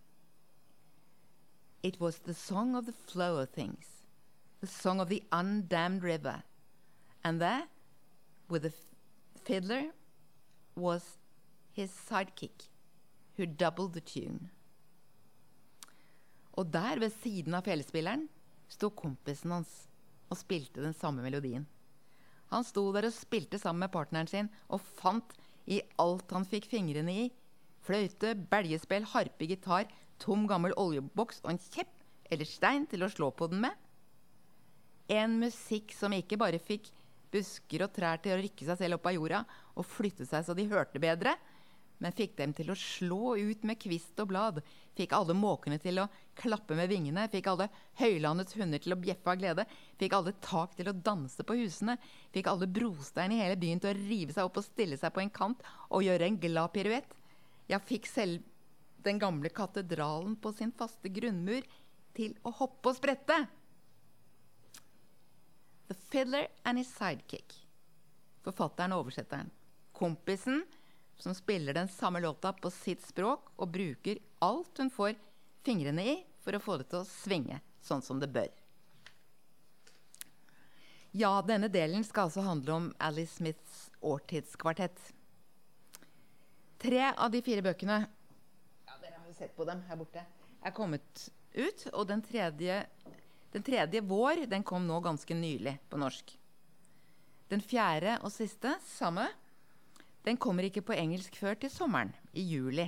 It was the song of the flow of things, the song of the undammed river. And there, with the fiddler, was his sidekick, who doubled the tune. Og der, ved siden av felespilleren, sto kompisen hans og spilte den samme melodien. Han sto der og spilte sammen med partneren sin og fant i alt han fikk fingrene i, fløyte, belgespill, harpe, gitar, tom gammel oljeboks og en kjepp eller stein til å slå på den med. En musikk som ikke bare fikk busker og trær til å rykke seg selv opp av jorda og flytte seg så de hørte bedre, men fikk dem til å slå ut med kvist og blad, fikk alle måkene til å klappe med vingene, fikk alle høylandets hunder til å bjeffe av glede, fikk alle tak til å danse på husene, fikk alle brostein i hele byen til å rive seg opp og stille seg på en kant og gjøre en glad piruett. Ja, fikk selv den gamle katedralen på sin faste grunnmur til å hoppe og sprette. The Fiddler and His Sidekick. Forfatteren og oversetteren. Kompisen som spiller den samme låta på sitt språk og bruker alt hun får fingrene i for å få det til å svinge sånn som det bør. Ja, denne delen skal altså handle om Alice Smiths årtidskvartett. Tre av de fire bøkene ja, dere har jo sett på dem her borte, er kommet ut. Og den tredje, den tredje vår den kom nå ganske nylig på norsk. Den fjerde og siste, samme, den kommer ikke på engelsk før til sommeren, i juli.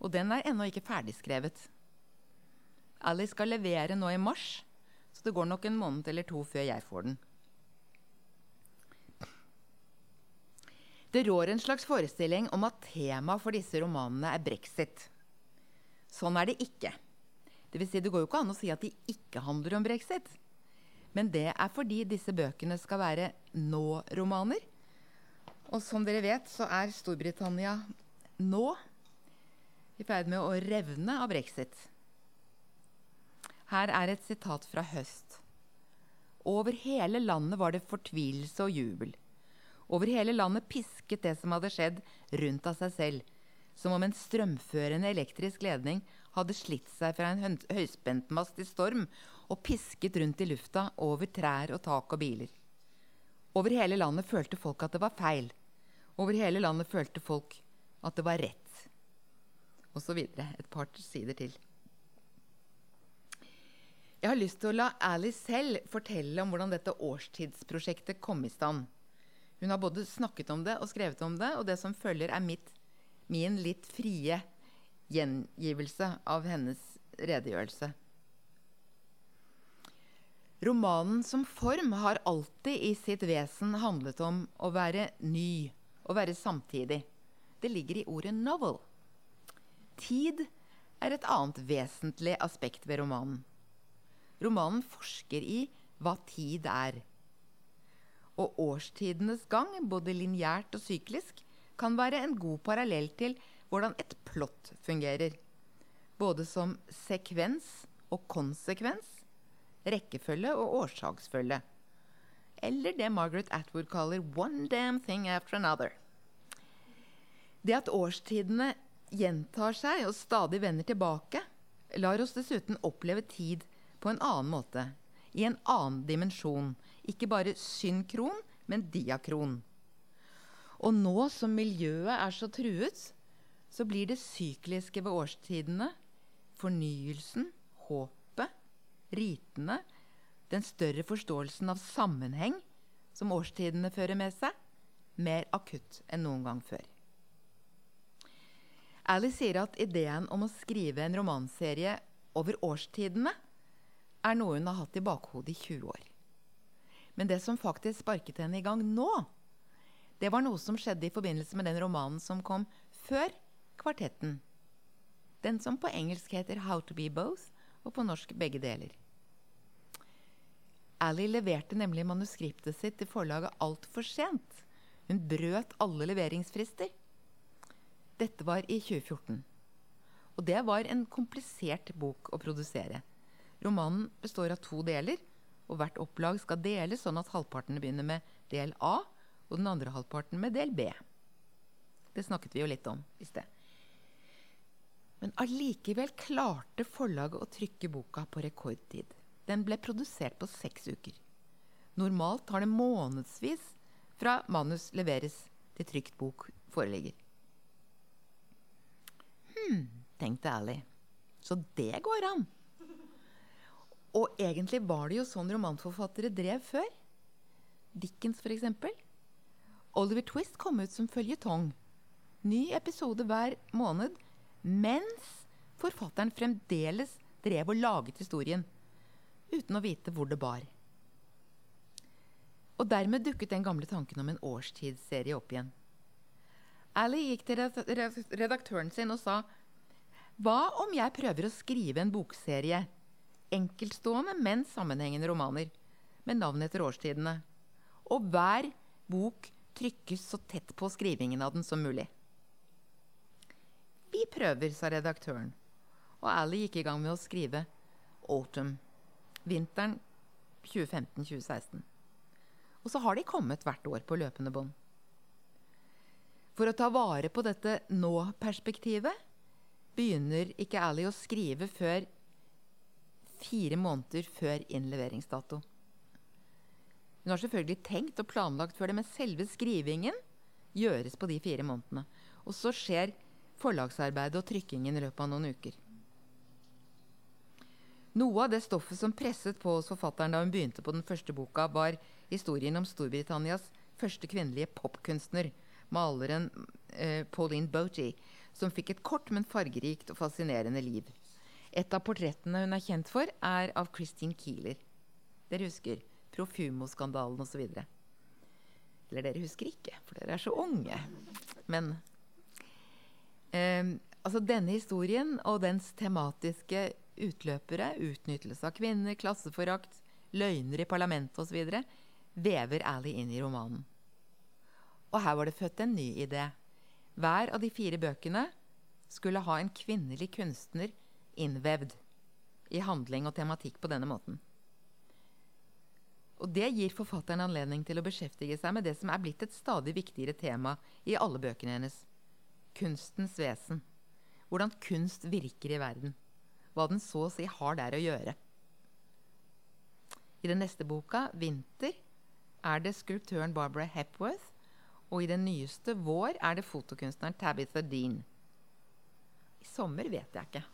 Og den er ennå ikke ferdigskrevet. Alice skal levere nå i mars, så det går nok en måned eller to før jeg får den. Det rår en slags forestilling om at temaet for disse romanene er brexit. Sånn er det ikke. Det, vil si, det går jo ikke an å si at de ikke handler om brexit. Men det er fordi disse bøkene skal være nå-romaner og som dere vet, så er Storbritannia nå i ferd med å revne av brexit. Her er et sitat fra høst. Over hele landet var det fortvilelse og jubel. Over hele landet pisket det som hadde skjedd, rundt av seg selv, som om en strømførende elektrisk ledning hadde slitt seg fra en høyspentmast i storm og pisket rundt i lufta over trær og tak og biler. Over hele landet følte folk at det var feil. Over hele landet følte folk at det var rett. Og så videre. Et par sider til. Jeg har lyst til å la Alice selv fortelle om hvordan dette årstidsprosjektet kom i stand. Hun har både snakket om det og skrevet om det, og det som følger, er mitt, min litt frie gjengivelse av hennes redegjørelse. Romanen som form har alltid i sitt vesen handlet om å være ny, å være samtidig. Det ligger i ordet 'novel'. Tid er et annet vesentlig aspekt ved romanen. Romanen forsker i hva tid er. Og årstidenes gang, både lineært og syklisk, kan være en god parallell til hvordan et plott fungerer. Både som sekvens og konsekvens rekkefølge og årsaksfølge. Eller det Margaret Atwood kaller 'one damn thing after another'. Det at årstidene gjentar seg og stadig vender tilbake, lar oss dessuten oppleve tid på en annen måte, i en annen dimensjon. Ikke bare synkron, men diakron. Og nå som miljøet er så truet, så blir det sykliske ved årstidene fornyelsen, håp ritene, den større forståelsen av sammenheng som årstidene fører med seg, mer akutt enn noen gang før. Alice sier at ideen om å skrive en romanserie over årstidene er noe hun har hatt i bakhodet i 20 år. Men det som faktisk sparket henne i gang nå, det var noe som skjedde i forbindelse med den romanen som kom før Kvartetten. Den som på engelsk heter How to be both, og på norsk begge deler. Ally leverte nemlig manuskriptet sitt til forlaget altfor sent. Hun brøt alle leveringsfrister. Dette var i 2014. Og det var en komplisert bok å produsere. Romanen består av to deler, og hvert opplag skal deles sånn at halvparten begynner med del A, og den andre halvparten med del B. Det snakket vi jo litt om i sted. Men allikevel klarte forlaget å trykke boka på rekordtid. Den ble produsert på seks uker. Normalt tar det månedsvis fra manus leveres til trykt bok foreligger. Hm, tenkte Ally. Så det går an. Og egentlig var det jo sånn romanforfattere drev før. Dickens, eksempel. Oliver Twist kom ut som føljetong. Ny episode hver måned mens forfatteren fremdeles drev og laget historien uten å vite hvor det bar. Og dermed dukket den gamle tanken om en årstidsserie opp igjen. Ally gikk til redaktøren sin og sa hva om jeg prøver å skrive en bokserie, enkeltstående, men sammenhengende romaner, med navn etter årstidene, og hver bok trykkes så tett på skrivingen av den som mulig? Vi prøver, sa redaktøren, og Ally gikk i gang med å skrive Autumn. Vinteren 2015-2016. Og så har de kommet hvert år på løpende bånd. For å ta vare på dette nå-perspektivet begynner ikke Ally å skrive før fire måneder før innleveringsdato. Hun har selvfølgelig tenkt og planlagt før det, men selve skrivingen gjøres på de fire månedene. Og så skjer forlagsarbeidet og trykkingen i løpet av noen uker. Noe av det stoffet som presset på hos forfatteren da hun begynte på den første boka, var historien om Storbritannias første kvinnelige popkunstner, maleren eh, Pauline Boaty, som fikk et kort, men fargerikt og fascinerende liv. Et av portrettene hun er kjent for, er av Christine Keeler. Dere husker Profumo-skandalen osv. Eller dere husker ikke, for dere er så unge. Men eh, altså denne historien og dens tematiske utløpere, utnyttelse av kvinner, klasseforakt, løgner i parlamentet osv., vever Ally inn i romanen. Og her var det født en ny idé. Hver av de fire bøkene skulle ha en kvinnelig kunstner innvevd i handling og tematikk på denne måten. Og det gir forfatteren anledning til å beskjeftige seg med det som er blitt et stadig viktigere tema i alle bøkene hennes kunstens vesen. Hvordan kunst virker i verden. Hva den så å si har der å gjøre. I den neste boka, 'Vinter', er det skulptøren Barbara Hepworth. Og i den nyeste, 'Vår', er det fotokunstneren Tabitha Dean. I sommer vet jeg ikke.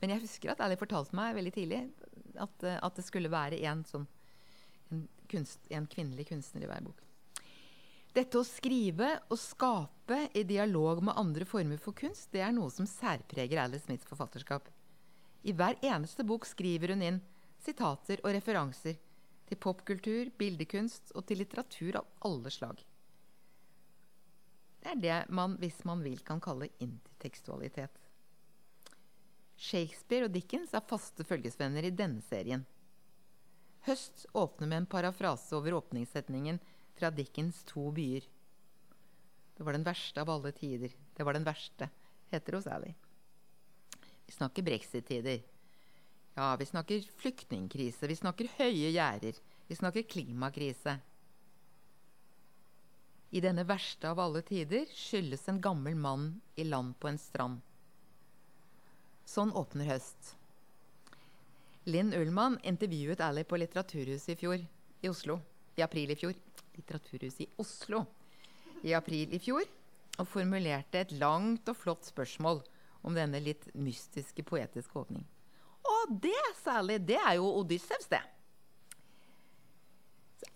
Men jeg husker at Ally fortalte meg veldig tidlig at, at det skulle være en, sånn, en, kunst, en kvinnelig kunstner i hver bok. Dette å skrive og skape i dialog med andre former for kunst, det er noe som særpreger Alice Smiths forfatterskap. I hver eneste bok skriver hun inn sitater og referanser til popkultur, bildekunst og til litteratur av alle slag. Det er det man, hvis man vil, kan kalle intertekstualitet. Shakespeare og Dickens er faste følgesvenner i denne serien. Høst åpner med en parafrase over åpningssetningen fra Dickens to byer. Det var den verste av alle tider. Det var den verste, heter det hos Ally. Vi snakker brexit-tider. Ja, vi snakker flyktningkrise. Vi snakker høye gjerder. Vi snakker klimakrise. I denne verste av alle tider skyldes en gammel mann i land på en strand. Sånn åpner høst. Linn Ullmann intervjuet Ally på Litteraturhuset i fjor, i Oslo, i april i fjor. Litteraturhuset i Oslo i april i fjor og formulerte et langt og flott spørsmål om denne litt mystiske, poetiske åpning. Og det, særlig, det er jo Odyssevs, det.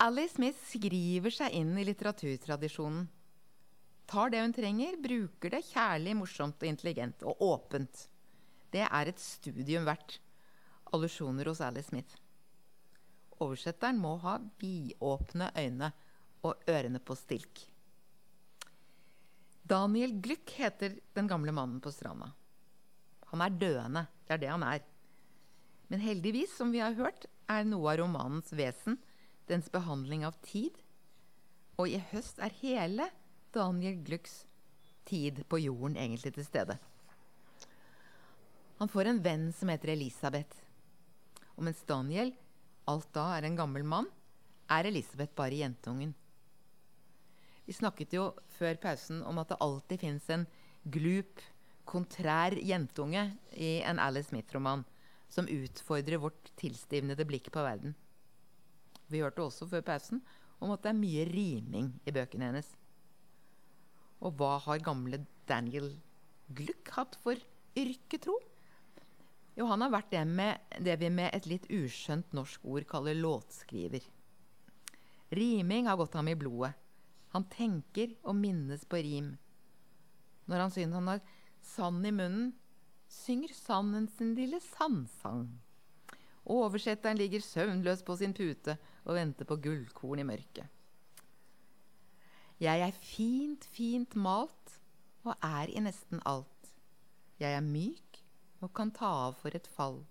Ally Smith skriver seg inn i litteraturtradisjonen. Tar det hun trenger, bruker det kjærlig, morsomt og intelligent og åpent. Det er et studium verdt. Allusjoner hos Ally Smith. oversetteren må ha vidåpne øyne og ørene på stilk. Daniel Glück heter den gamle mannen på stranda. Han er døende. Det er det han er. Men heldigvis, som vi har hørt, er noe av romanens vesen dens behandling av tid. Og i høst er hele Daniel Glucks tid på jorden egentlig til stede. Han får en venn som heter Elisabeth. Og mens Daniel alt da er en gammel mann, er Elisabeth bare jentungen. Vi snakket jo før pausen om at det alltid fins en glup, kontrær jentunge i en Alice Smith-roman som utfordrer vårt tilstivnede blikk på verden. Vi hørte også før pausen om at det er mye riming i bøkene hennes. Og hva har gamle Daniel Gluck hatt for yrketro? Jo, han har vært det, med, det vi med et litt uskjønt norsk ord kaller låtskriver. Riming har gått ham i blodet. Han tenker og minnes på rim. Når han synes han har sand i munnen, synger sanden sin lille sandsang. Oversetteren ligger søvnløs på sin pute og venter på gullkorn i mørket. Jeg er fint, fint malt og er i nesten alt. Jeg er myk og kan ta av for et fall.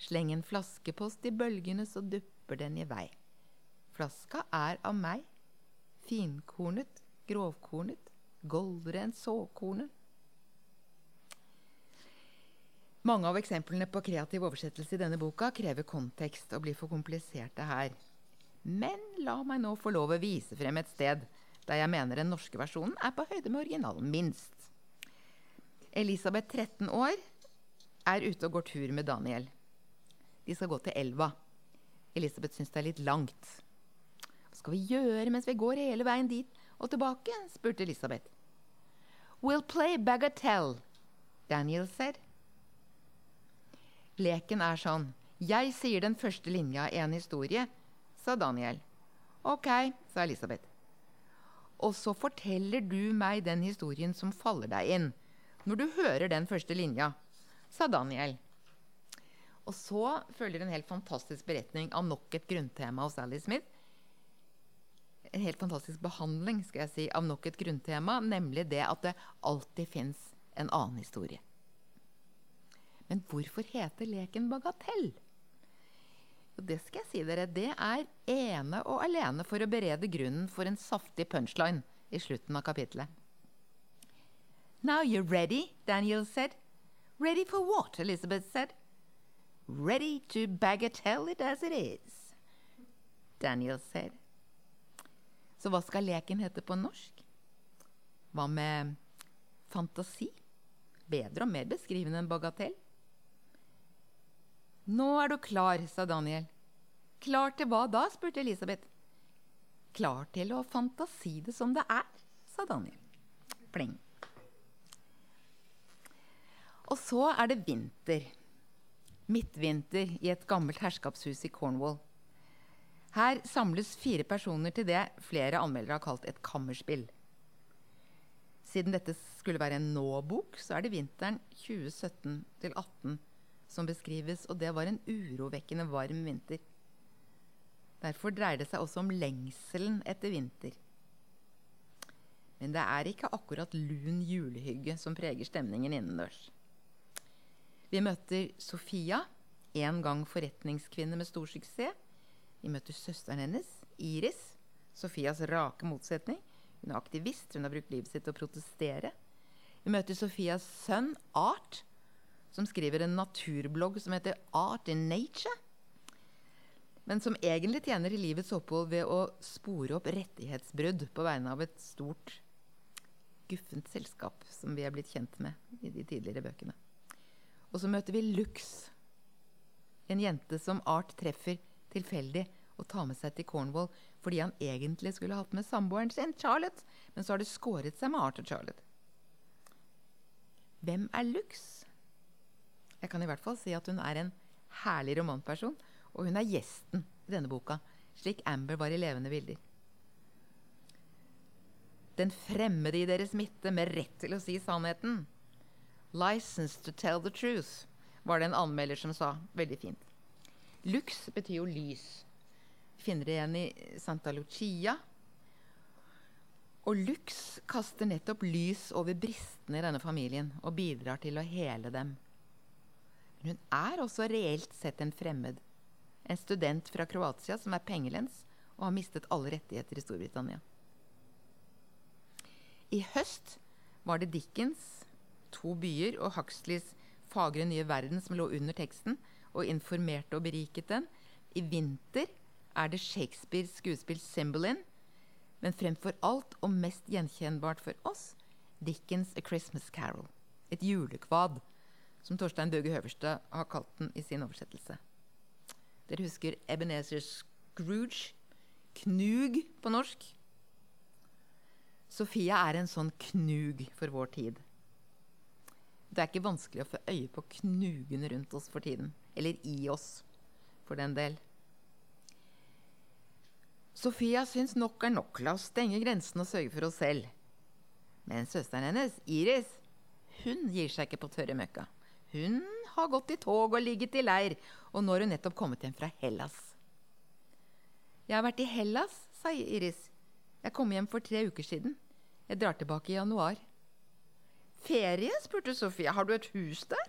Sleng en flaskepost i bølgene, så dupper den i vei. Flaska er av meg, finkornet, grovkornet, goldere enn såkornet. Mange av eksemplene på kreativ oversettelse i denne boka krever kontekst og blir for kompliserte her. Men la meg nå få lov å vise frem et sted der jeg mener den norske versjonen er på høyde med originalen, minst. Elisabeth, 13 år, er ute og går tur med Daniel. De skal gå til elva. Elisabeth syns det er litt langt. Skal vi gjøre mens vi går hele veien dit og tilbake? spurte Elisabeth. We'll play bagatelle, Daniel said. Leken er sånn. Jeg sier den første linja i en historie, sa Daniel. Ok, sa Elisabeth. Og så forteller du meg den historien som faller deg inn, når du hører den første linja sa Daniel. Og så følger en helt fantastisk beretning av nok et grunntema hos Alice Smith. En helt fantastisk behandling skal jeg si, av nok et grunntema, nemlig det at det alltid fins en annen historie. Men hvorfor heter leken bagatell? Og det skal jeg si dere, det er ene og alene for å berede grunnen for en saftig punchline i slutten av kapittelet. Now you're ready, Daniel said. Ready for what? Elizabeth said. Ready to bagatelle it as it is, Daniel said. Så hva skal leken hete på norsk? Hva med fantasi? Bedre og mer beskrivende enn bagatell? Nå er du klar, sa Daniel. Klar til hva da? spurte Elisabeth. Klar til å fantasi det som det er, sa Daniel. Pling. Og så er det vinter. Midtvinter i et gammelt herskapshus i Cornwall. Her samles fire personer til det flere anmeldere har kalt et kammerspill. Siden dette skulle være en nå-bok, så er det vinteren 2017-18 som beskrives, og det var en urovekkende varm vinter. Derfor dreier det seg også om lengselen etter vinter. Men det er ikke akkurat lun julehygge som preger stemningen innendørs. Vi møter Sofia, en gang forretningskvinne med stor suksess. Vi møter søsteren hennes, Iris, Sofias rake motsetning. Hun er aktivist, hun har brukt livet sitt til å protestere. Vi møter Sofias sønn, Art, som skriver en naturblogg som heter Art in Nature. Men som egentlig tjener i livets opphold ved å spore opp rettighetsbrudd på vegne av et stort, guffent selskap som vi er blitt kjent med i de tidligere bøkene. Og så møter vi Lux, en jente som Art treffer tilfeldig å ta med seg til Cornwall fordi han egentlig skulle hatt med samboeren sin, Charlotte, men så har det skåret seg med Arthur Charlotte. Hvem er Lux? Jeg kan i hvert fall si at hun er en herlig romanperson, og hun er gjesten i denne boka, slik Amber var i levende bilder. Den fremmede i deres midte med rett til å si sannheten. 'License to tell the truth', var det en anmelder som sa. Veldig fint. Lux betyr jo lys. Vi finner det igjen i Santa Lucia. Og Lux kaster nettopp lys over bristene i denne familien og bidrar til å hele dem. Men hun er også reelt sett en fremmed. En student fra Kroatia som er pengelens og har mistet alle rettigheter i Storbritannia. I høst var det Dickens, To byer og Huxleys Fagre nye verden som lå under teksten og informerte og beriket den. I vinter er det Shakespeares skuespill 'Cymbeline', men fremfor alt og mest gjenkjennbart for oss Dickens' 'A Christmas Carol'. Et julekvad, som Torstein Bøge Høverstad har kalt den i sin oversettelse. Dere husker Ebenezer Scrooge? Knug på norsk. Sofia er en sånn knug for vår tid. Det er ikke vanskelig å få øye på knugene rundt oss for tiden. Eller i oss, for den del. Sofia syns nok er nok. La oss stenge grensen og sørge for oss selv. Men søsteren hennes, Iris, hun gir seg ikke på tørre møkka. Hun har gått i tog og ligget i leir, og nå har hun nettopp kommet hjem fra Hellas. Jeg har vært i Hellas, sa Iris. Jeg kom hjem for tre uker siden. Jeg drar tilbake i januar. Ferie? spurte Sofie. Har du et hus der?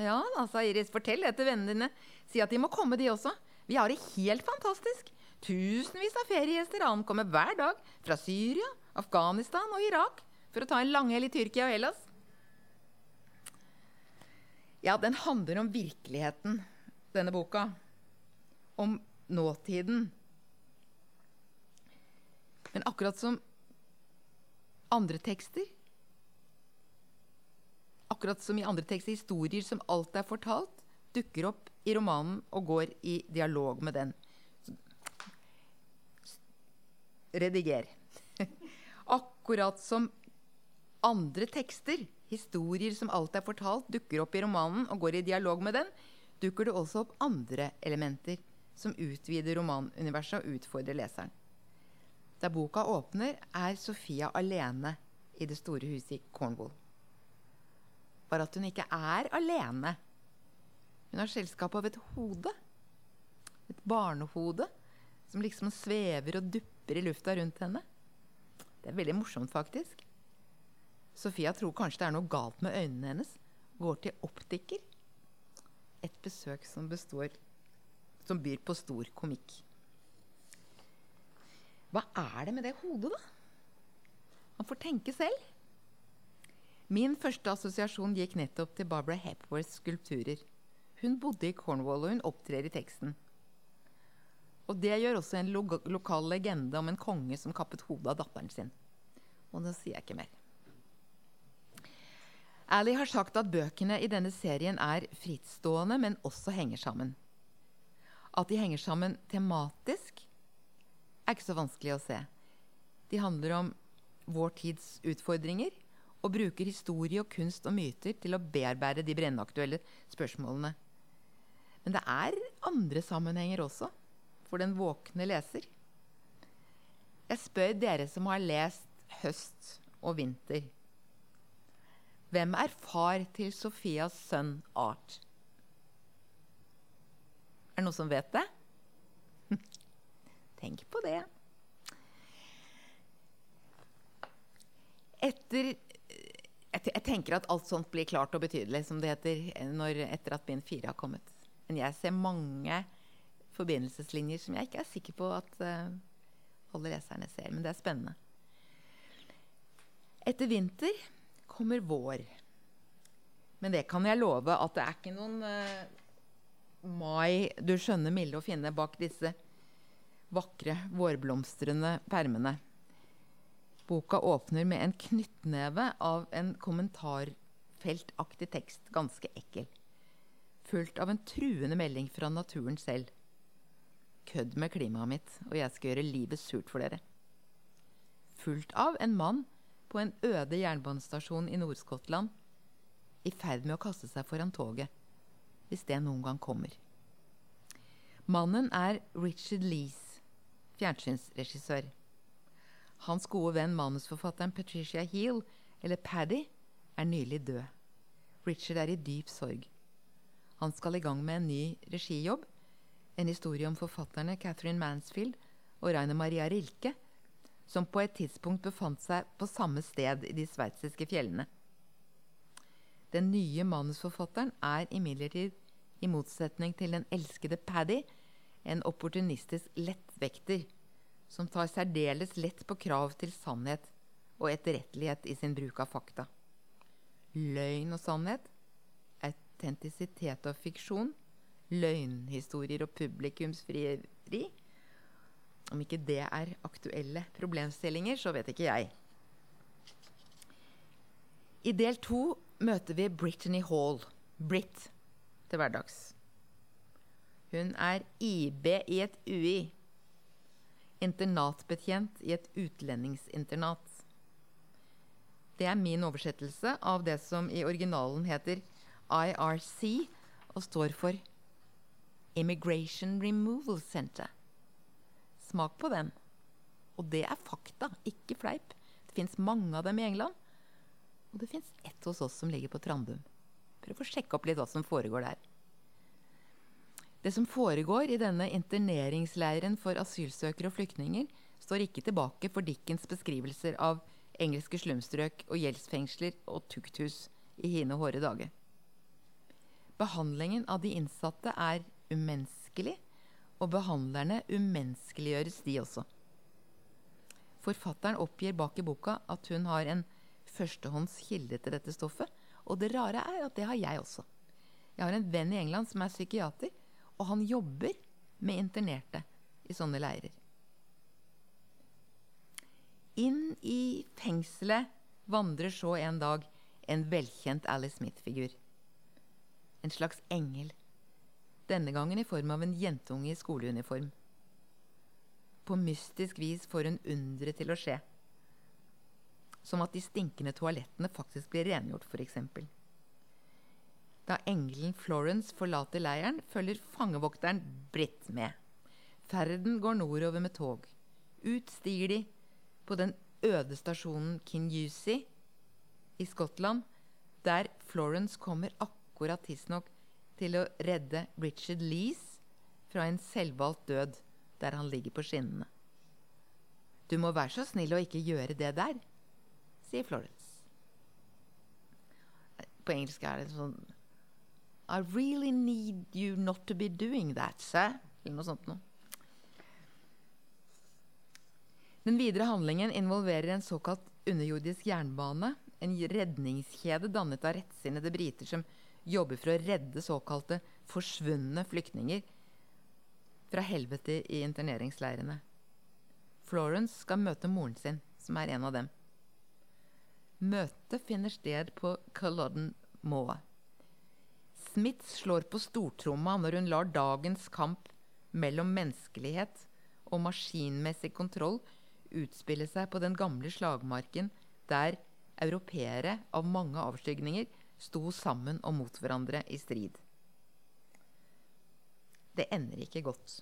Ja da, sa Iris. Fortell det til vennene dine. Si at de må komme, de også. Vi har det helt fantastisk. Tusenvis av feriegjester ankommer hver dag fra Syria, Afghanistan og Irak for å ta en langhelg i Tyrkia og Hellas. Ja, den handler om virkeligheten, denne boka. Om nåtiden. Men akkurat som andre tekster Akkurat som i andre tekster, historier som alt er fortalt, dukker opp i romanen og går i dialog med den. Rediger. Akkurat som andre tekster, historier som alt er fortalt, dukker opp i romanen og går i dialog med den, dukker det også opp andre elementer som utvider romanuniverset og utfordrer leseren. Da boka åpner, er Sofia alene i det store huset i Cornwall. Bare at hun ikke er alene. Hun har selskap av et hode. Et barnehode som liksom svever og dupper i lufta rundt henne. Det er veldig morsomt, faktisk. Sofia tror kanskje det er noe galt med øynene hennes. Går til optiker. Et besøk som består Som byr på stor komikk. Hva er det med det hodet, da? Man får tenke selv. Min første assosiasjon gikk nettopp til Barbara Hepworths skulpturer. Hun bodde i Cornwall, og hun opptrer i teksten. Og det gjør også en lo lokal legende om en konge som kappet hodet av datteren sin. Og nå sier jeg ikke mer. Ally har sagt at bøkene i denne serien er frittstående, men også henger sammen. At de henger sammen tematisk, er ikke så vanskelig å se. De handler om vår tids utfordringer og bruker historie og kunst og myter til å bearbeide de brennaktuelle spørsmålene. Men det er andre sammenhenger også for den våkne leser. Jeg spør dere som har lest 'Høst og vinter'. Hvem er far til Sofias sønn Art? Er det noen som vet det? Tenk på det. Etter jeg, tenker at alt sånt blir klart og betydelig, som det heter, når, etter at bind fire har kommet. Men jeg ser mange forbindelseslinjer som jeg ikke er sikker på at uh, alle leserne ser. Men det er spennende. Etter vinter kommer vår. Men det kan jeg love at det er ikke noen uh, mai du skjønner milde å finne bak disse vakre, vårblomstrende permene. Boka åpner med en knyttneve av en kommentarfeltaktig tekst, ganske ekkel. Fulgt av en truende melding fra naturen selv. Kødd med klimaet mitt, og jeg skal gjøre livet surt for dere. Fulgt av en mann på en øde jernbanestasjon i Nord-Skottland i ferd med å kaste seg foran toget, hvis det noen gang kommer. Mannen er Richard Lees, fjernsynsregissør. Hans gode venn manusforfatteren Patricia Heal, eller Paddy, er nylig død. Richard er i dyp sorg. Han skal i gang med en ny regijobb, En historie om forfatterne Catherine Mansfield og Rainer Maria Rilke, som på et tidspunkt befant seg på samme sted i de sveitsiske fjellene. Den nye manusforfatteren er imidlertid, i motsetning til den elskede Paddy, en opportunistisk lettvekter som tar særdeles lett på krav til sannhet og etterrettelighet i sin bruk av fakta. Løgn og sannhet, autentisitet og fiksjon, løgnhistorier og publikumsfrieri Om ikke det er aktuelle problemstillinger, så vet ikke jeg. I del to møter vi Brittany Hall, Britt, til hverdags. Hun er IB i et UI. Internatbetjent i et utlendingsinternat. Det er min oversettelse av det som i originalen heter IRC og står for Immigration Removal Center. Smak på den. Og det er fakta, ikke fleip. Det fins mange av dem i England. Og det fins ett hos oss som ligger på Trandum. Prøv å sjekke opp litt hva som foregår der. Det som foregår i denne interneringsleiren for asylsøkere og flyktninger, står ikke tilbake for Dickens beskrivelser av engelske slumstrøk og gjeldsfengsler og tukthus i hine hårde dager. Behandlingen av de innsatte er umenneskelig, og behandlerne umenneskeliggjøres, de også. Forfatteren oppgir bak i boka at hun har en førstehånds kilde til dette stoffet. Og det rare er at det har jeg også. Jeg har en venn i England som er psykiater, og han jobber med internerte i sånne leirer. Inn i fengselet vandrer så en dag en velkjent Alice Smith-figur. En slags engel. Denne gangen i form av en jentunge i skoleuniform. På mystisk vis får hun underet til å skje som at de stinkende toalettene faktisk blir rengjort, f.eks. Da engelen Florence forlater leiren, følger fangevokteren Britt med. Ferden går nordover med tog. Ut stiger de på den øde stasjonen Kinyusi i Skottland, der Florence kommer akkurat tidsnok til å redde Richard Lees fra en selvvalgt død der han ligger på skinnene. Du må være så snill å ikke gjøre det der, sier Florence. På engelsk er det sånn I really need you not to be doing that, sir. Eller noe sånt noe. Den videre handlingen involverer en såkalt underjordisk jernbane. En redningskjede dannet av rettsinnede briter som jobber for å redde såkalte forsvunne flyktninger fra helvete i interneringsleirene. Florence skal møte moren sin, som er en av dem. Møtet finner sted på Culloden Moa. Smith slår på stortromma når hun lar dagens kamp mellom menneskelighet og maskinmessig kontroll utspille seg på den gamle slagmarken der europeere av mange avskygninger sto sammen og mot hverandre i strid. Det ender ikke godt.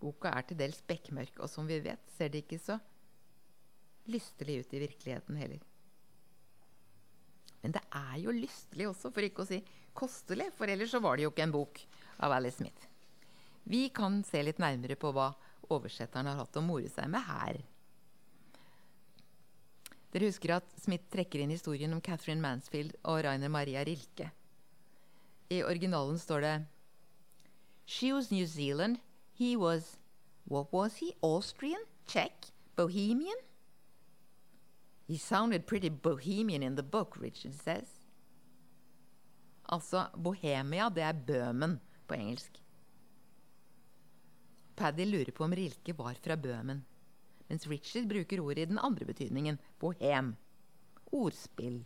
Boka er til dels bekmørk, og som vi vet, ser det ikke så lystelig ut i virkeligheten heller. Men det er jo lystelig også, for ikke å si kostelig, for ellers så var det jo ikke en bok av Alice Smith. Vi kan se litt nærmere på hva oversetteren har hatt å more seg med her. Dere husker at Smith trekker inn historien om Catherine Mansfield og Rainer Maria Rilke. I originalen står det She was New Zealand. He was What was he? Austrian? Czech? Bohemian? He sounded pretty bohemian in the book, Richard says. Altså, Bohemia, det er Bøhmen på engelsk. Paddy lurer på om Rilke var fra Bøhmen, mens Richard bruker ordet i den andre betydningen, bohem. Ordspill.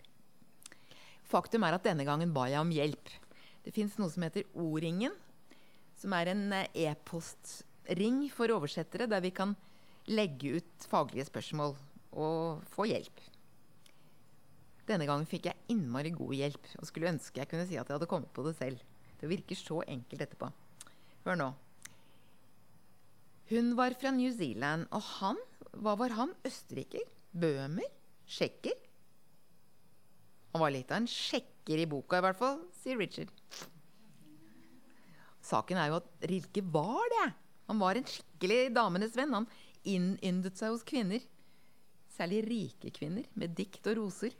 Faktum er at denne gangen ba jeg om hjelp. Det fins noe som heter O-ringen, som er en eh, e-postring for oversettere, der vi kan legge ut faglige spørsmål og få hjelp. Denne gangen fikk jeg innmari god hjelp og skulle ønske jeg kunne si at jeg hadde kommet på det selv. Det virker så enkelt etterpå. Hør nå. Hun var fra New Zealand, og han Hva var han? Østerriker? Bøhmer? Tsjekker? Han var litt av en sjekker i boka, i hvert fall, sier Richard. Saken er jo at Rilke var det. Han var en skikkelig damenes venn. Han innyndet seg hos kvinner. Særlig rike kvinner med dikt og roser.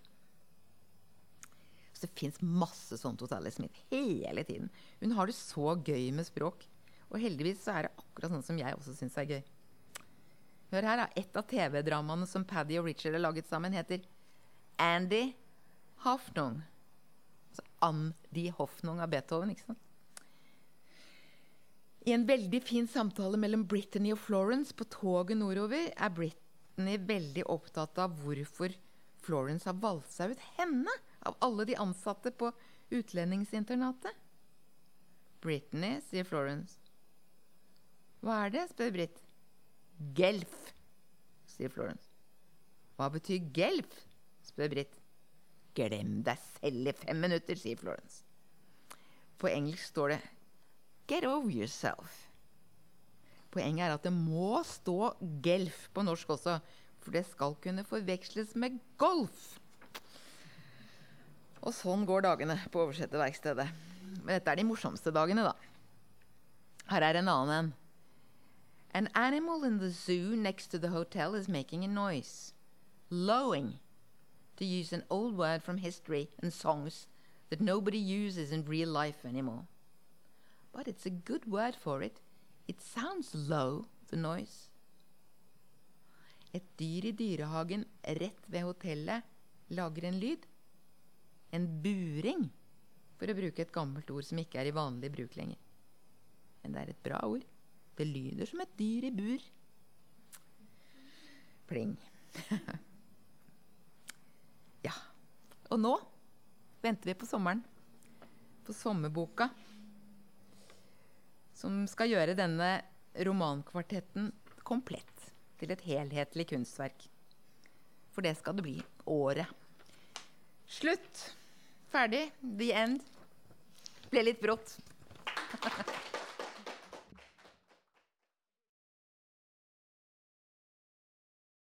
Det fins masse sånt hos Alice Smith hele tiden. Hun har det så gøy med språk. Og heldigvis så er det akkurat sånn som jeg også syns er gøy. Hør her, da. Et av TV-dramaene som Paddy og Richard har laget sammen, heter Andy Hoffnung. Altså Andy Hoffnung av Beethoven, ikke sant? I en veldig fin samtale mellom Brittany og Florence på toget nordover er Brittany veldig opptatt av hvorfor Florence har valgt seg ut henne av alle de ansatte på utlendingsinternatet. Britney, sier Florence. Hva er det? spør Britt. Gelf, sier Florence. Hva betyr gelf? spør Britt. Glem deg selv i fem minutter, sier Florence. På engelsk står det Get over yourself. Poenget er at det må stå gelf på norsk også, for det skal kunne forveksles med golf. Og sånn går dagene på oversetterverkstedet. Men dette er de morsomste dagene, da. Her er en annen en. An animal in the zoo next to the hotel is making a noise. Lowing, to use an old word from history and songs that nobody uses in real life anymore. But it's a good word for it. It sounds low, the noise. Et dyr i dyrehagen rett ved hotellet lager en lyd. En buring, for å bruke et gammelt ord som ikke er i vanlig bruk lenger. Men det er et bra ord. Det lyder som et dyr i bur. Pling. ja. Og nå venter vi på sommeren. På sommerboka som skal gjøre denne romankvartetten komplett til et helhetlig kunstverk. For det skal det bli. Året. Slutt. Ferdig. The end. Ble litt brått.